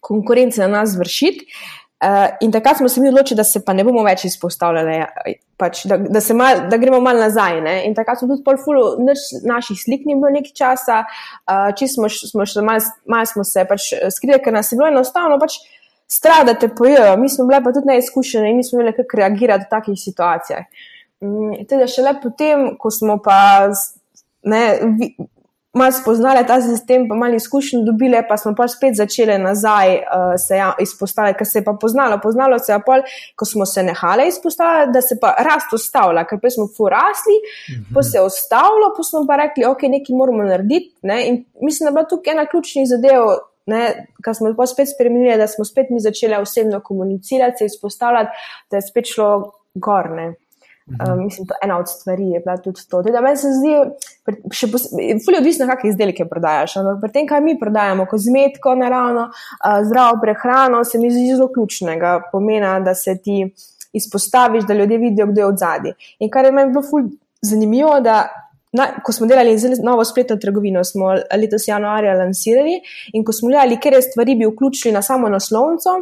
konkurence na nas vršiti. Uh, in takrat smo se mi odločili, da se pa ne bomo več izpostavljali, pač, da, da, mal, da gremo malo nazaj. Ne? In takrat smo tudi polfulu, naš, naših slik ni bilo nekaj časa, uh, če smo, smo še malo mal smo se pač skrili, ker nas je bilo enostavno pač strah, da te pojejo. Mi smo bili pa tudi neizkušeni in nismo imeli kako reagirati v takih situacijah. Um, teda šele potem, ko smo pa ne, vi, malo spoznale ta sistem, pa malo izkušnje dobile, pa smo pa spet začele nazaj uh, se ja, izpostavljati, ker se je pa poznalo, poznalo se je pa, ko smo se nehale izpostavljati, da se pa rast ustavlja, ker pa smo furasli, mm -hmm. pa se je ustavilo, pa smo pa rekli, ok, nekaj moramo narediti. Ne? In mislim, da je bila tukaj ena ključnih zadev. Kar smo pa spet spremenili, da smo spet mi začeli osebno komunicirati, se izpostavljati, da je spet šlo gorne. Um, mislim, da ena od stvari je bila tudi to. Da meni se zdi, še fully odvisno, kakšne izdelke prodajaš. Ampak pri tem, kaj mi prodajamo, kozmetiko, naravno, uh, zdravo prehrano, se mi zdi zelo ključnega pomena, da se ti izpostaviš, da ljudje vidijo, kdo je od zadaj. In kar je meni bilo fully zanimivo, da. Na, ko smo delali novo spletno trgovino, smo letos januarja lansirali in ko smo gledali, kje stvari bi vključili na samo naslovnico,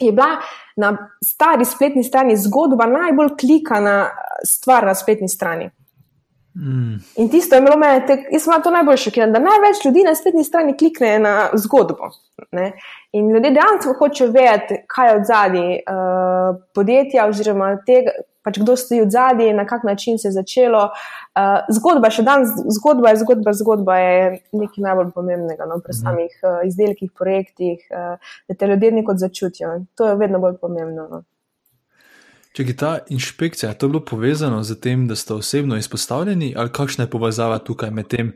je bila na stari spletni strani zgodba najbolj klikana stvar na spletni strani. Mm. In tisto je bilo meni, jaz sem to najbolj šokiran, da največ ljudi na spletni strani klikne na zgodbo. Ne? In ljudje dejansko hočejo vedeti, kaj je od zadnji uh, podjetja oziroma tega, pač kdo stoji od zadnji, na kak način se je začelo. Uh, zgodba, še danes, zgodba je zgodba, zgodba je nekaj najbolj pomembnega no, pri mhm. samih uh, izdelkih, projektih, uh, da te ljudje nekod začutijo. To je vedno bolj pomembno. No. Če je ta inšpekcija, je to bilo povezano z tem, da ste osebno izpostavljeni, ali kakšna je povezava tukaj med tem,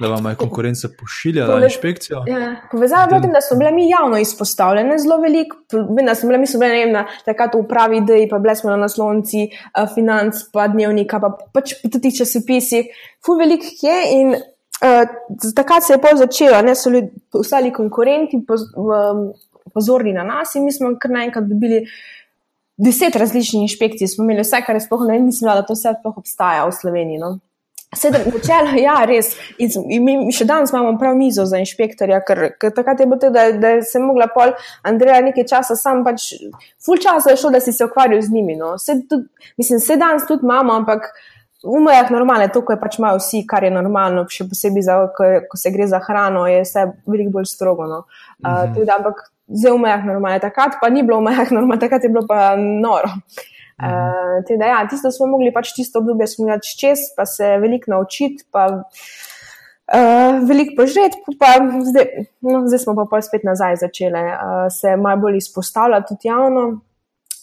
da vam je konkurenca pošiljala Pove, inšpekcijo. Ja, povezava je v tem, da smo bile mi javno izpostavljene zelo veliko. Da smo bile, mi smo bile, ne vem, na takrat v pravi ideji, pa bile smo na naslonci uh, financ, pa dnevnika, pa pač po tih časopisih. Fu velik je in uh, takrat se je pol začelo, ne so ljudje, ostali konkurenti poz, um, pozorni na nas in mi smo kar naenkrat dobili. Deset različnih inšpekcij smo imeli, vse, kar je sploh ne, nisem vedela, da to vse sploh obstaja v Sloveniji. No. Sedem, načelo, ja, res. In, in mi še danes imamo prav mizo za inšpektorja, ker, ker takrat je bilo tako, da, da sem mogla pol Andreja nekaj časa sam, pač full časa je šlo, da si se ukvarjal z njimi. No. Sed, tudi, mislim, se danes tudi imamo, ampak v mojah normalne, to, ko je pač imajo vsi, kar je normalno, še posebej, za, ko, ko se gre za hrano, je vse veliko bolj strogo. No. Uh, mhm. tudi, ampak zdaj v mojah normalne, takrat pa ni bilo normalne, takrat je bilo pa noro. Uh, teda, ja, tisto smo mogli pač tisto obdobje smeti čez, pa se veliko naučiti, pa uh, veliko požreti, pa zdaj, no, zdaj smo pa, pa spet nazaj začeli uh, se malo bolj izpostavljati tudi javno,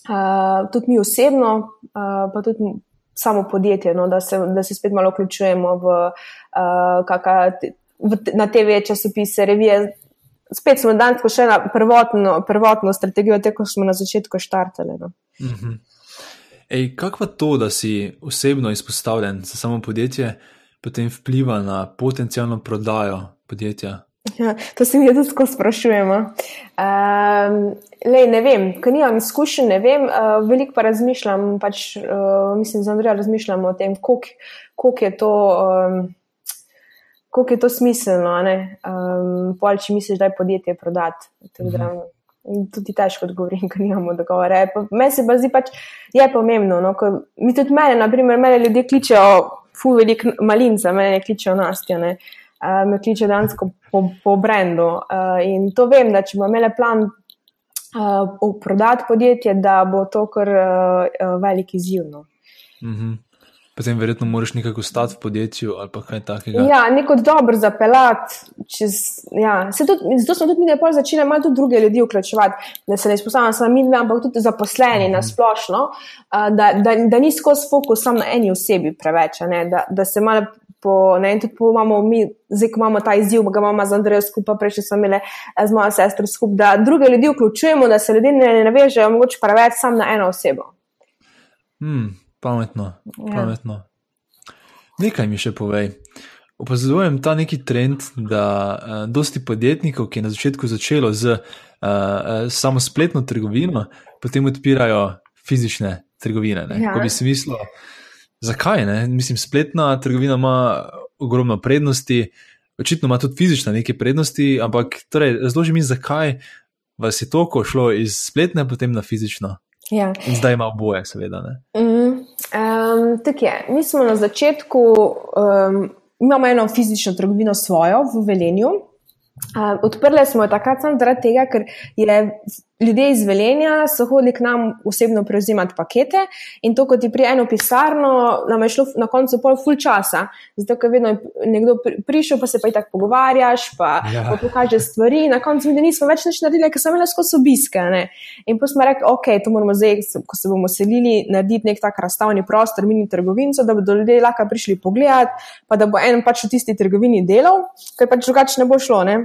uh, tudi mi osebno, uh, pa tudi samo podjetje, no, da, se, da se spet malo vključujemo v, uh, kaka, v, na TV časopise, revije. Spet smo danes še na prvotno, prvotno strategijo, tako smo na začetku štartali. No. Uh mhm. -huh. Ej, kako pa to, da si osebno izpostavljen za samo podjetje, potem vpliva na potencijalno prodajo podjetja? Ja, to se mi tudi tako sprašujemo. Um, lej, ne vem, ker nimam izkušenj, ne vem, uh, veliko pa razmišljam, pač, uh, mislim, za Andreja razmišljam o tem, koliko je to. Um, Kako je to smiselno, um, pol, če misliš, da je podjetje prodati? -hmm. In tudi težko odgovorim, *laughs* ker nimamo dogovora. Meni se pa zdi, pač je pomembno. No, mi tudi mene, naprimer, mene ljudje kličejo, fu velik malinca, mene kličejo nastja, ne. Uh, me kličejo dansko po, po brendu. Uh, in to vem, da če bomo imeli plan uh, prodati podjetje, da bo to kar uh, velik izziv. No. Mm -hmm. Potem verjetno moraš nekako ostati v podjetju ali kaj takega. Ja, neko dobro zapeljati. Ja. Zato smo tudi mi najprej začeli malo tudi druge ljudi vključevati, da se ne izpostavljamo samo mi, ampak tudi zaposleni mm. na splošno, da, da, da ni skozi fokus samo na eni osebi preveč, da, da se malo. Po, ne, tudi po imamo mi, zdaj, ko imamo ta izziv, ga imamo z Andrejo skupaj, prej smo imeli z mojo sestro skupaj, da druge ljudi vključujemo, da se ljudje ne navežejo, mogoče preveč samo na eno osebo. Hmm. Pametno, ja. pametno. Nekaj mi še povej. Opazujem ta neki trend, da uh, dosti podjetnikov, ki je na začetku začelo z uh, uh, samo spletno trgovino, potem odpirajo fizične trgovine. Ja. Ko bi si mislil, zakaj ne? Mislim, spletna trgovina ima ogromno prednosti, očitno ima tudi fizična neke prednosti, ampak torej, razloži mi, zakaj vas je toliko šlo iz spletne potem na fizično. Ja. In zdaj ima oboje, seveda. Mm, um, tako je. Mi smo na začetku, um, imamo eno fizično trgovino svojo v Velenju. Uh, odprli smo jo takrat samo zaradi tega, ker je ljudje iz Velenja so hodili k nam osebno prevzemati pakete in to, kot je pri eno pisarno, nam je šlo na koncu pol full časa. Zato, ker vedno je nekdo prišel, pa se pa i tako pogovarjaš, pa, ja. pa pokaže stvari. Na koncu mi nismo več nič naredili, ker sem imela skozi obiske. Ne? In pa smo rekli, ok, to moramo zdaj, ko se bomo selili, narediti nek tak razstavni prostor, mini trgovinco, da bodo ljudje lahko prišli pogledat, pa da bo en pač v tisti trgovini delal, ker pač drugače ne bo šlo. Ne?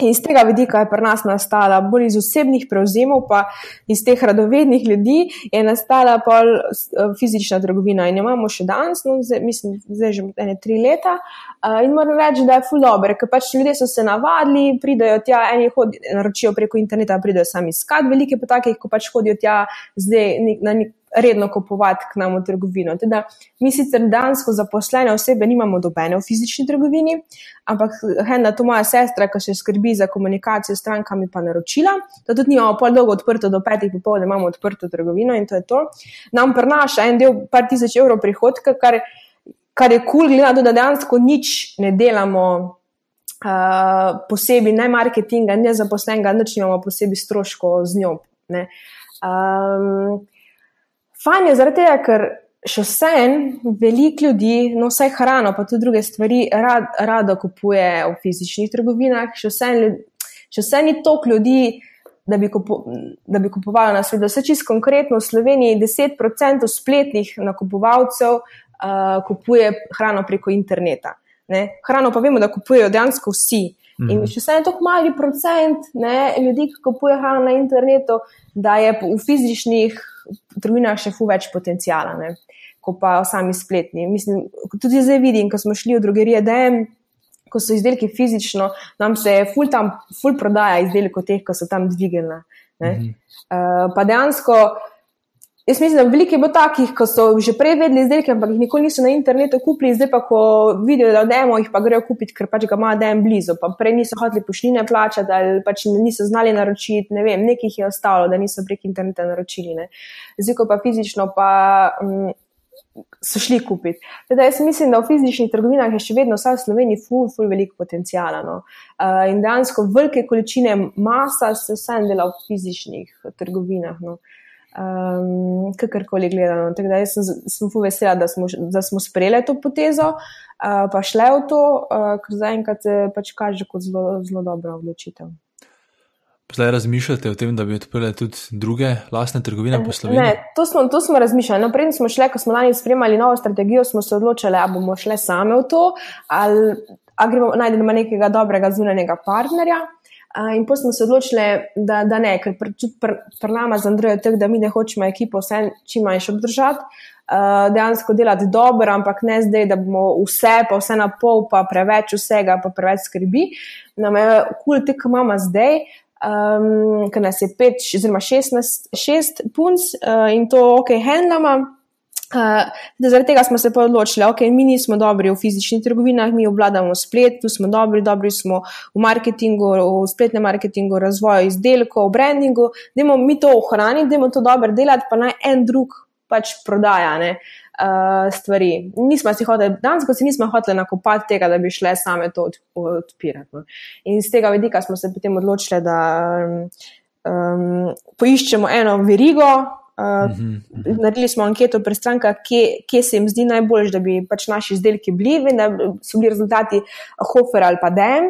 In iz tega vidika je pri nas nastala, bolj iz osebnih prevzemov, pa iz teh radovednih ljudi, je nastala pol eh, fizična trgovina. In jo imamo še danes, no, zdaj, mislim, zdaj že ene tri leta. Uh, in moram reči, da je full dobro, ker pač ljudje so se navadili, pridajo tja, eni hodijo, naročijo preko interneta, pridajo sami iskat, velike pa takih, ko pač hodijo tja zdaj na nek redno kupovati k nam v trgovino. Teda, mi sicer dansko zaposlene osebe nimamo dobene v fizični trgovini, ampak ena to moja sestra, ki se skrbi za komunikacijo s strankami, pa naročila, da tudi nimamo pol dolgo odprto, do petih popoldne imamo odprto trgovino in to je to. Nam prinaša en del, par tisoč evrov prihodka, kar, kar je kul, cool, glede na to, da dejansko nič ne delamo. Uh, posebej ne marketinga, ne zaposlenega, nič imamo posebej stroškov z njo. Um, Fajn je zaradi tega, ker še vsem veliko ljudi, no vsaj hrano, pa tudi druge stvari, rad, rado kupuje v fizičnih trgovinah. Še vsem ni toliko ljudi, da bi, kupo, da bi kupovali na svetu. Vse čisto konkretno v Sloveniji 10% spletnih nakupovalcev uh, kupuje hrano preko interneta. Ne? Hrano pa vemo, da kupujejo dejansko vsi. In še vsem je tako mali procent ne, ljudi, ki kupujejo hrano na internetu, da je v fizičnih trgovinah še fu več potencijala, ne, kot pa v sami spletni. Mislim, tudi zdaj vidim, ko smo šli v drogerije DM, ko so izdelki fizično, nam se je ful tam, ful prodaja izdelkov teh, ko so tam dvigena. Mhm. Uh, pa dejansko. Jaz mislim, da veliko je bilo takih, ko so že prej vedeli izdelke, ampak jih nikoli niso na internetu kupili, zdaj pa, ko vidijo, da odemo, jih pa grejo kupiti, ker pač ga ima den blizu. Pa prej niso hoteli pošline plačati ali pač niso znali naročiti, ne vem, nekaj jih je ostalo, da niso prek interneta naročili. Ne. Zdaj, ko pa fizično, pa um, so šli kupiti. Teda jaz mislim, da v fizičnih trgovinah je še vedno vsaj v Sloveniji ful, ful veliko potencijala. No. Uh, in dejansko velike količine masa se vsem dela v fizičnih trgovinah. No um, kakorkoli gledano. Tako da sem, sem fu vesela, da smo, da smo sprejeli to potezo, uh, pa šle v to, uh, ker zaenkrat se pač kaže kot zelo, zelo dobra odločitev. Zdaj razmišljate o tem, da bi odprli tudi druge lastne trgovine po Sloveniji? Ne, to smo, to smo razmišljali. No, smo šli, ko smo lani spremljali novo strategijo, smo se odločili, ali bomo šli same v to, ali, ali gremo najdemo nekega dobrega zunanjega partnerja. In pa smo se odločili, da, da ne, ker tudi pri pr, nama z Andrejem je tako, da mi ne hočemo ekipo vse čim manjše obdržati, uh, dejansko delati dobro, ampak ne zdaj, da bomo vse, pa vse na pol, pa preveč vsega, pa preveč skrbi. Nam je kul, cool, tako imamo zdaj. Um, ker nas je 5, oziroma 16, 6 punc uh, in to ok, handlama. Uh, zaradi tega smo se pa odločili, da okay, mi nismo dobri v fizičnih trgovinah, mi obvladamo splet, tu smo dobri, dobri smo v marketingu, v spletnem marketingu, razvoju izdelkov, brandingu, da imamo mi to ohraniti, da imamo to dobro delati, pa naj en drug pač prodaja ne, uh, stvari. Nismo si hoteli, danes, ko si nismo hoteli nakopati tega, da bi šle same to odpirati. No. In z tega vidika smo se potem odločili, da um, poiščemo eno verigo. Uh, uh -huh. Naredili smo anketo pri strankah, kje, kje se jim zdi najbolj, da bi pač naši izdelki bili, in da so bili rezultati Hofer ali pa DM.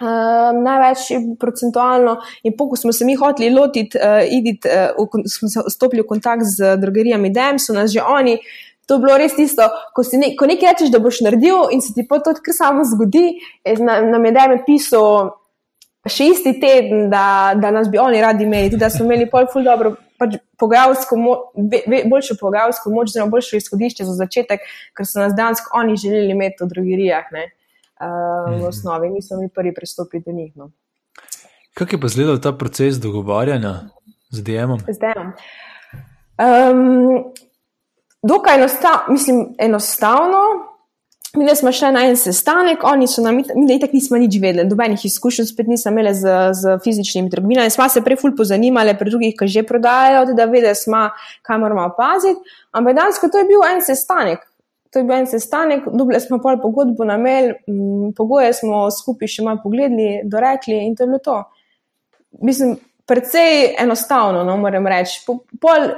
Uh, največ procentualno, in ko smo se mi hoteli lotiti, uh, idit, uh, smo stopili v kontakt z drogerijami DM, so nas že oni. To je bilo res tisto, ko, ne, ko nekaj rečeš, da boš naredil, in se ti pa to kar samo zgodi. Nam je DM pisal še isti teden, da, da nas bi oni radi imeli, tudi da smo imeli pol ful dobro pač pogajalsko, boljšo pogajalsko moč, zelo boljše izhodišče za začetek, ker so nas dejansko oni želeli imeti v drogerijah, ne, uh, v mhm. osnovi, niso mi prvi pristopili do njih. No. Kako je pa izgledal ta proces dogovarjanja z DM-om? Z DM-om. Um, dokaj enostav, mislim, enostavno, Mi smo šli na en sestanek, oni so nam, mi itak nismo nič vedeli, dobenih izkušenj spet nismo imeli z, z fizičnimi trgovinami. Smo se prej ful pozanimali, pri drugih, ki že prodajajo, da vedeli smo, kaj moramo paziti. Ampak danes, to je bil en sestanek. to je bil en sestanek, dobili smo pol pogodbo na mail, pogoje smo skupaj še malo pogledali, dorekli in to je bilo to. Mislim, precej enostavno, no, moram reči. Po, pol,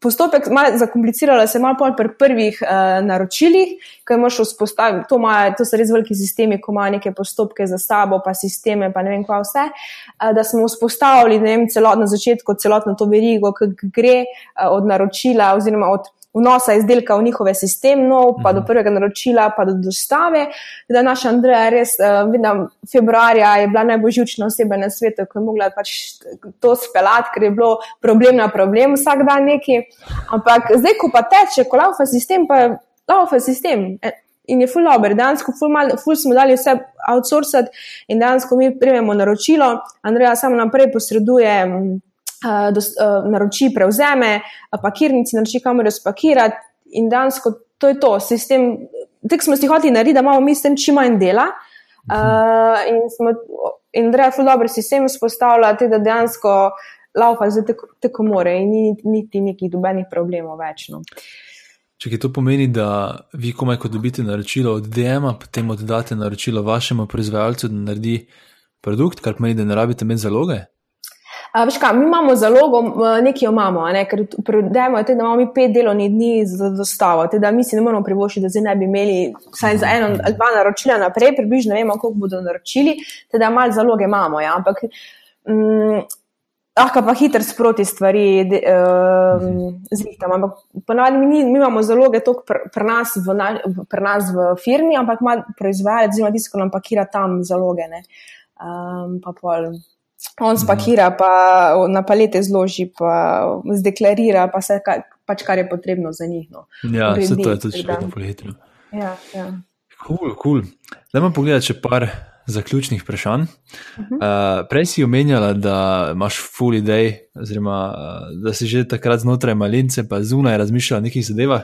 postopek je zakompliciral, se malo pri prvih uh, naročilih, ki moš vzpostaviti. To, to so res veliki sistemi, ko imajo neke postopke za sabo, pa sisteme, pa ne vem, kva vse. Uh, da smo vzpostavili vem, celotno začetko, celotno to verigo, ki gre uh, od naročila oziroma od vnosa izdelka v njihove sisteme, no, pa do mhm. prvega naročila, pa do dostave. Da naša Andreja res, uh, vidim, februarja je bila najbolj živčna oseba na svetu, ko je mogla pač to speljati, ker je bilo problem na problem vsak dan neki. Ampak zdaj, ko pa teče, ko laufa sistem, pa je laufa sistem. E, in je full over, dejansko full, mal, full smo dali vse outsourcati in dejansko mi prejmemo naročilo, Andreja samo naprej posreduje. Uh, dos, uh, naroči prevzeme, uh, pakirnici naroči kamero spakirati in dansko to je to. Sistem, tek smo si hoteli narediti, da imamo mi s tem čim manj dela. Uh, in smo, in da je zelo dobro sistem vzpostavljati, da dejansko laupa za te, te komore in ni niti nekih dobenih problemov več. No. Če to pomeni, da vi, komaj ko dobite naročilo od DM-a, potem oddate naročilo vašemu proizvajalcu, da naredi produkt, kar pomeni, da ne rabite imeti zaloge? Veš kaj, mi imamo zalogo, nekaj imamo, ne? ker predajemo, da imamo mi pet delovnih dni za dostavo, teda mi si ne moramo privoščiti, da zdaj ne bi imeli vsaj za eno ali dva naročila naprej, približno ne vemo, koliko bodo naročili, teda malo zaloge imamo, ja? ampak mm, lahko pa hiter sproti stvari um, zrihtam. Ampak ponavadi mi, mi imamo zaloge to pri pr nas, pr nas v firmi, ampak ima proizvajalec, oziroma tisto, ki nam pakira tam zaloge. Um, pa pol. On spakira, pa na palete zloži, pa zdeklarira, pa vse, kar, pač, kar je potrebno za njih. No. Ja, se to je tudi še vedno poletno. Ja, ja. Cool, cool. Da imam pogled še par zaključnih vprašanj. Uh -huh. uh, prej si omenjala, da imaš full idej, oziroma uh, da si že takrat znotraj malince, pa zunaj razmišljala o nekih zadevah.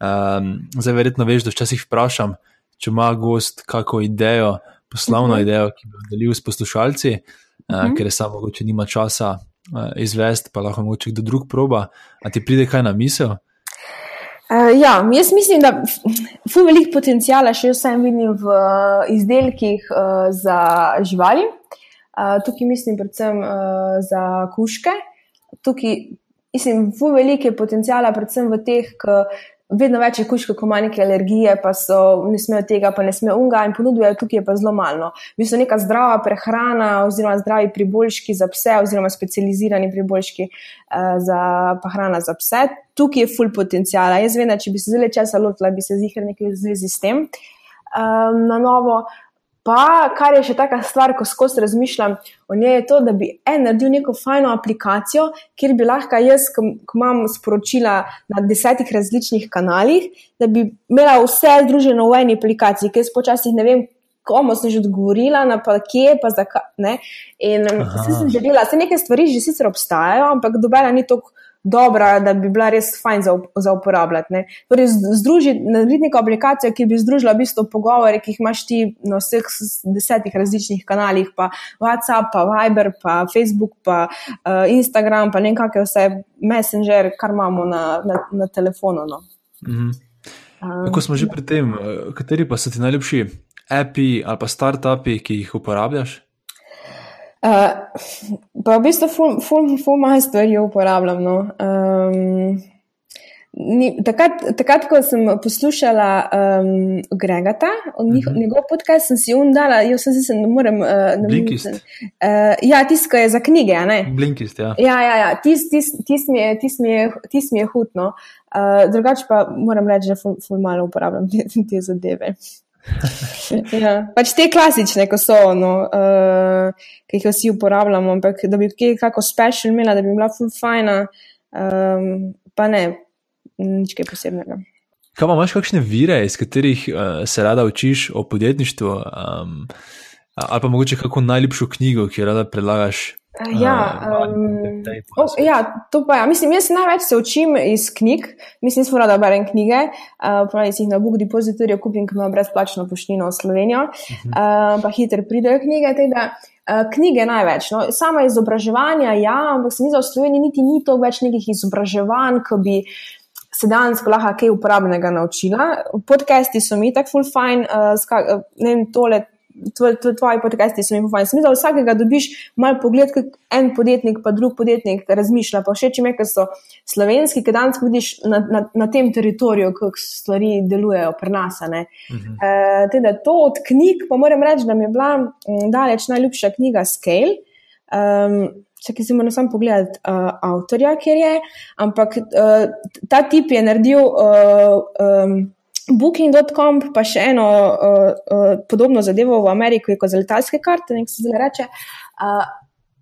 Um, zdaj, verjetno veš, da včasih vprašam, če ima gost kakšno idejo, poslovno uh -huh. idejo, ki bi jo delil s poslušalci. -hmm. ker je samo mogoče nima časa uh, izvesti, pa lahko mogoče kdo drug proba. A ti pride kaj na misel? Uh, ja, jaz mislim, da je veliko potencijala še vsem vidim v izdelkih uh, za živali. Uh, tukaj mislim predvsem uh, za kuške. Tukaj mislim, je veliko potencijala, predvsem v teh, ki vedno več je kuško, ko ima neke alergije, pa so ne smejo tega, pa ne smejo unga in ponudijo tukaj pa zelo malo. V bistvu neka zdrava prehrana oziroma zdravi priboljški za pse oziroma specializirani priboljški uh, za hrana za pse. Tukaj je full potencijala. Jaz vem, da če bi se zelo časa lotila, bi se zihar nekaj v zvezi s tem. Um, na novo, Pa, kar je še taka stvar, ko skozi razmišljam o njej, je to, da bi en naredil neko fajno aplikacijo, kjer bi lahko jaz, ko imam sporočila na desetih različnih kanalih, da bi imela vse združeno v eni aplikaciji, ker jaz počasih ne vem. Komu sem že odgovorila, na pa kje, pa zakaj. In vse sem želela, vse neke stvari že sicer obstajajo, ampak dobena ni tako dobra, da bi bila res fajn za, za uporabljati. Torej, združiti neko aplikacijo, ki bi združila v bistvu pogovore, ki jih imaš ti na vseh desetih različnih kanalih, pa WhatsApp, pa Viber, pa Facebook, pa uh, Instagram, pa ne kakšne vse Messenger, kar imamo na, na, na telefonu. No. Mhm. Um, Ko smo že pri tem, eh, kateri pa so ti najljubši api ali pa startupi, ki jih uporabljaš? Uh, pa v bistvu, ful, ful, ful malo stvari uporabljam. No. Um, takrat, takrat, ko sem poslušala um, Gregata, uh mhm. -huh. njegov podcast, sem si undala, jaz sem se ne morem. Uh, Blinkist. Uh, ja, tisto je za knjige. Blinkist, ja. Ja, ja, ja. tisti tis, tis mi je, tis mi tis je hudno. Uh, drugače pa moram reči, da ful, ful malo uporabljam *laughs* te, te zadeve. Ja, pač te klasične, ko so, no, uh, ki jih vsi uporabljamo, ampak da bi kaj kako special imela, da bi bila full fajna, um, pa ne, nič kaj posebnega. Kaj imaš kakšne vire, iz katerih uh, se rada učiš o podjetništvu, um, ali pa mogoče kako najljubšo knjigo, ki jo rada predlagaš Ja, um, oh, ja, to pa ja. Mislim, jaz največ se učim iz knjig. Mislim, smo rada berem knjige. Uh, pravi, si jih na Book Depositorju kupim, ker imam brezplačno poštnino v Slovenijo. Uh, pa hitro pridejo knjige. Teda, uh, knjige največ. No. Sama izobraževanja, ja, ampak se mi za v Sloveniji niti ni to več nekih izobraževanj, ki bi se dejansko lahko kaj uporabnega naučila. Podcasti so mi tako full fine, uh, ska, uh, ne vem, tole tvoji tvoj podcasti so mi pomeni. Sem videl, vsakega dobiš malo pogled, kot en podjetnik, pa drug podjetnik razmišlja. Pa všeč mi je, ker so slovenski, ki danes vidiš na, na, na tem teritoriju, kako stvari delujejo pri nas. Uh -huh. e, teda to od knjig, pa moram reči, da mi je bila m, daleč najljubša knjiga Scale. Um, Če ki si moram samo pogledati uh, avtorja, kjer je, ampak uh, ta tip je naredil uh, um, Booking.com, pa še eno uh, uh, podobno zadevo v Ameriki, kot za letalske karte, nek se zdaj reče. Uh,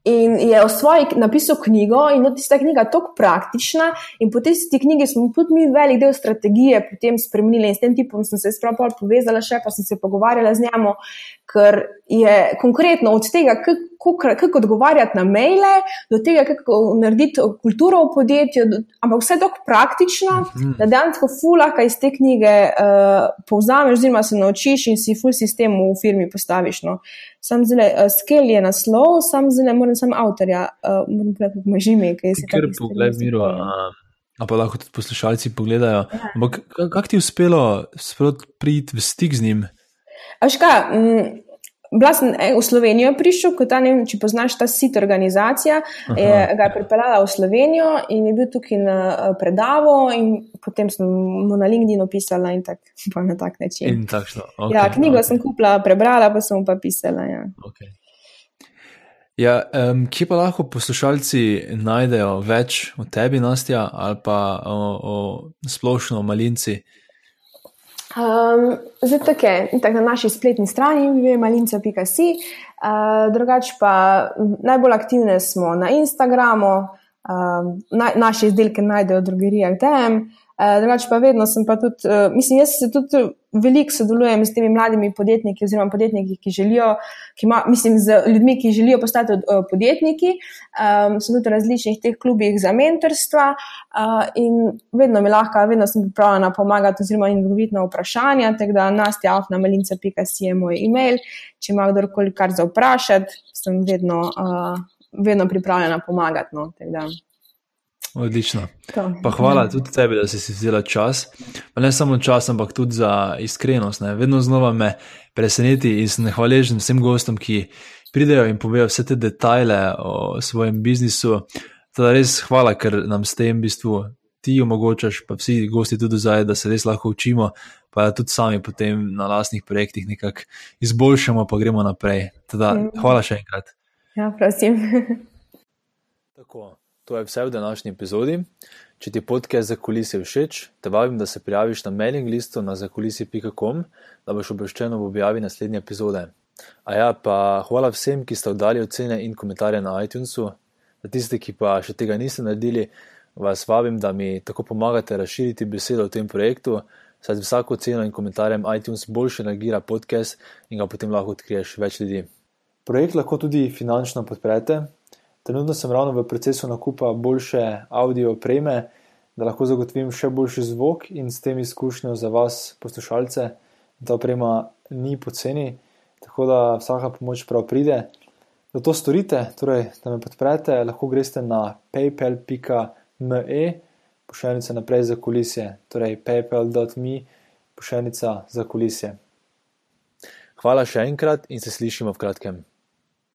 In je o svoji napisal knjigo, in od tiste knjige je tako praktična, in po tej knjigi smo tudi mi velik del strategije potem spremenili. In s tem tipom sem se sprav povezala še, pa sem se pogovarjala z njim, ker je konkretno od tega, kako odgovarjati na maile, do tega, kako narediti kulturo v podjetju, ampak vse tako praktično, mhm. da dejansko fulaka iz te knjige uh, povzameš, oziroma se naučiš in si full sistem v firmi postaviš. No. Sam zelo, uh, eh, skel je naslov, sam zelo, moram sam avtorja, uh, moram povedati, kako imaš ime. Ker pogled miro. A pa lahko tudi poslušalci pogledajo. Ja. Ampak kako ti je uspelo priti v stik z njim? Aška, mm, Bila sem eh, v Slovenijo prišel, kot ta, ne vem, če poznaš ta sit organizacija, je, ga je pripeljala v Slovenijo in je bil tukaj na eh, predavo in potem sem mu na LinkedIn opisala in tak, *laughs* na tak način. In takšno. Okay, ja, knjigo okay. sem kupila, prebrala, pa sem mu pa pisala. Ja. Okay. Ja, um, kje pa lahko poslušalci najdejo več o tebi, Nastja, ali pa o, o splošno o malinci? Um, zdaj, tako je, tak na naši spletni strani, www.malinca.com, uh, drugače pa najbolj aktivne smo na Instagramu, uh, na, naše izdelke najdejo v drogerijah DM. Uh, drugače pa vedno sem pa tudi, uh, mislim, jaz se tudi veliko sodelujem s temi mladimi podjetniki, oziroma podjetniki, ki želijo, ki ima, mislim, z ljudmi, ki želijo postati uh, podjetniki. Um, sem tudi v različnih teh klubih za mentorstva uh, in vedno mi lahko, vedno sem pripravljena pomagati, oziroma in odgovoriti na vprašanja. Tako da nastjafnamalinca.com je moj e-mail. Če ima kdorkoli kar za vprašati, sem vedno, uh, vedno pripravljena pomagati. No, Odlično. Pa hvala tudi tebi, da si si vzela čas. Pa ne samo čas, ampak tudi za iskrenost. Ne. Vedno znova me preseneti in sem hvaležen vsem gostom, ki pridejo in povejo vse te detajle o svojem biznisu. Teda res hvala, ker nam s tem v bistvu ti omogočaš, pa vsi gosti tudi zdaj, da se res lahko učimo, pa tudi sami potem na lastnih projektih nekako izboljšamo, pa gremo naprej. Teda, mm. hvala še enkrat. Ja, prosim. *laughs* Tako. To je vse v današnji epizodi. Če ti podcast za kulise všeč, te vabim, da se prijaviš na mailing listu na zakulisi.com, da boš obveščen ob objavi naslednje epizode. A ja, pa hvala vsem, ki ste oddali ocene in komentarje na iTunesu. Za tiste, ki pa še tega niste naredili, vas vabim, da mi tako pomagate razširiti besedo o tem projektu, saj z vsako ceno in komentarjem iTunes boljše nagira podcast in ga potem lahko odkriješ več ljudi. Projekt lahko tudi finančno podprete. Trenutno sem ravno v procesu nakupa boljše audio opreme, da lahko zagotovim še boljši zvok in s tem izkušnjo za vas, poslušalce, da oprema ni poceni, tako da vsaka pomoč prav pride. Da to storite, torej da me podprete, lahko greste na paypal.me, pošiljnica naprej za kulisje, torej paypal.me, pošiljnica za kulisje. Hvala še enkrat in se slišimo v kratkem.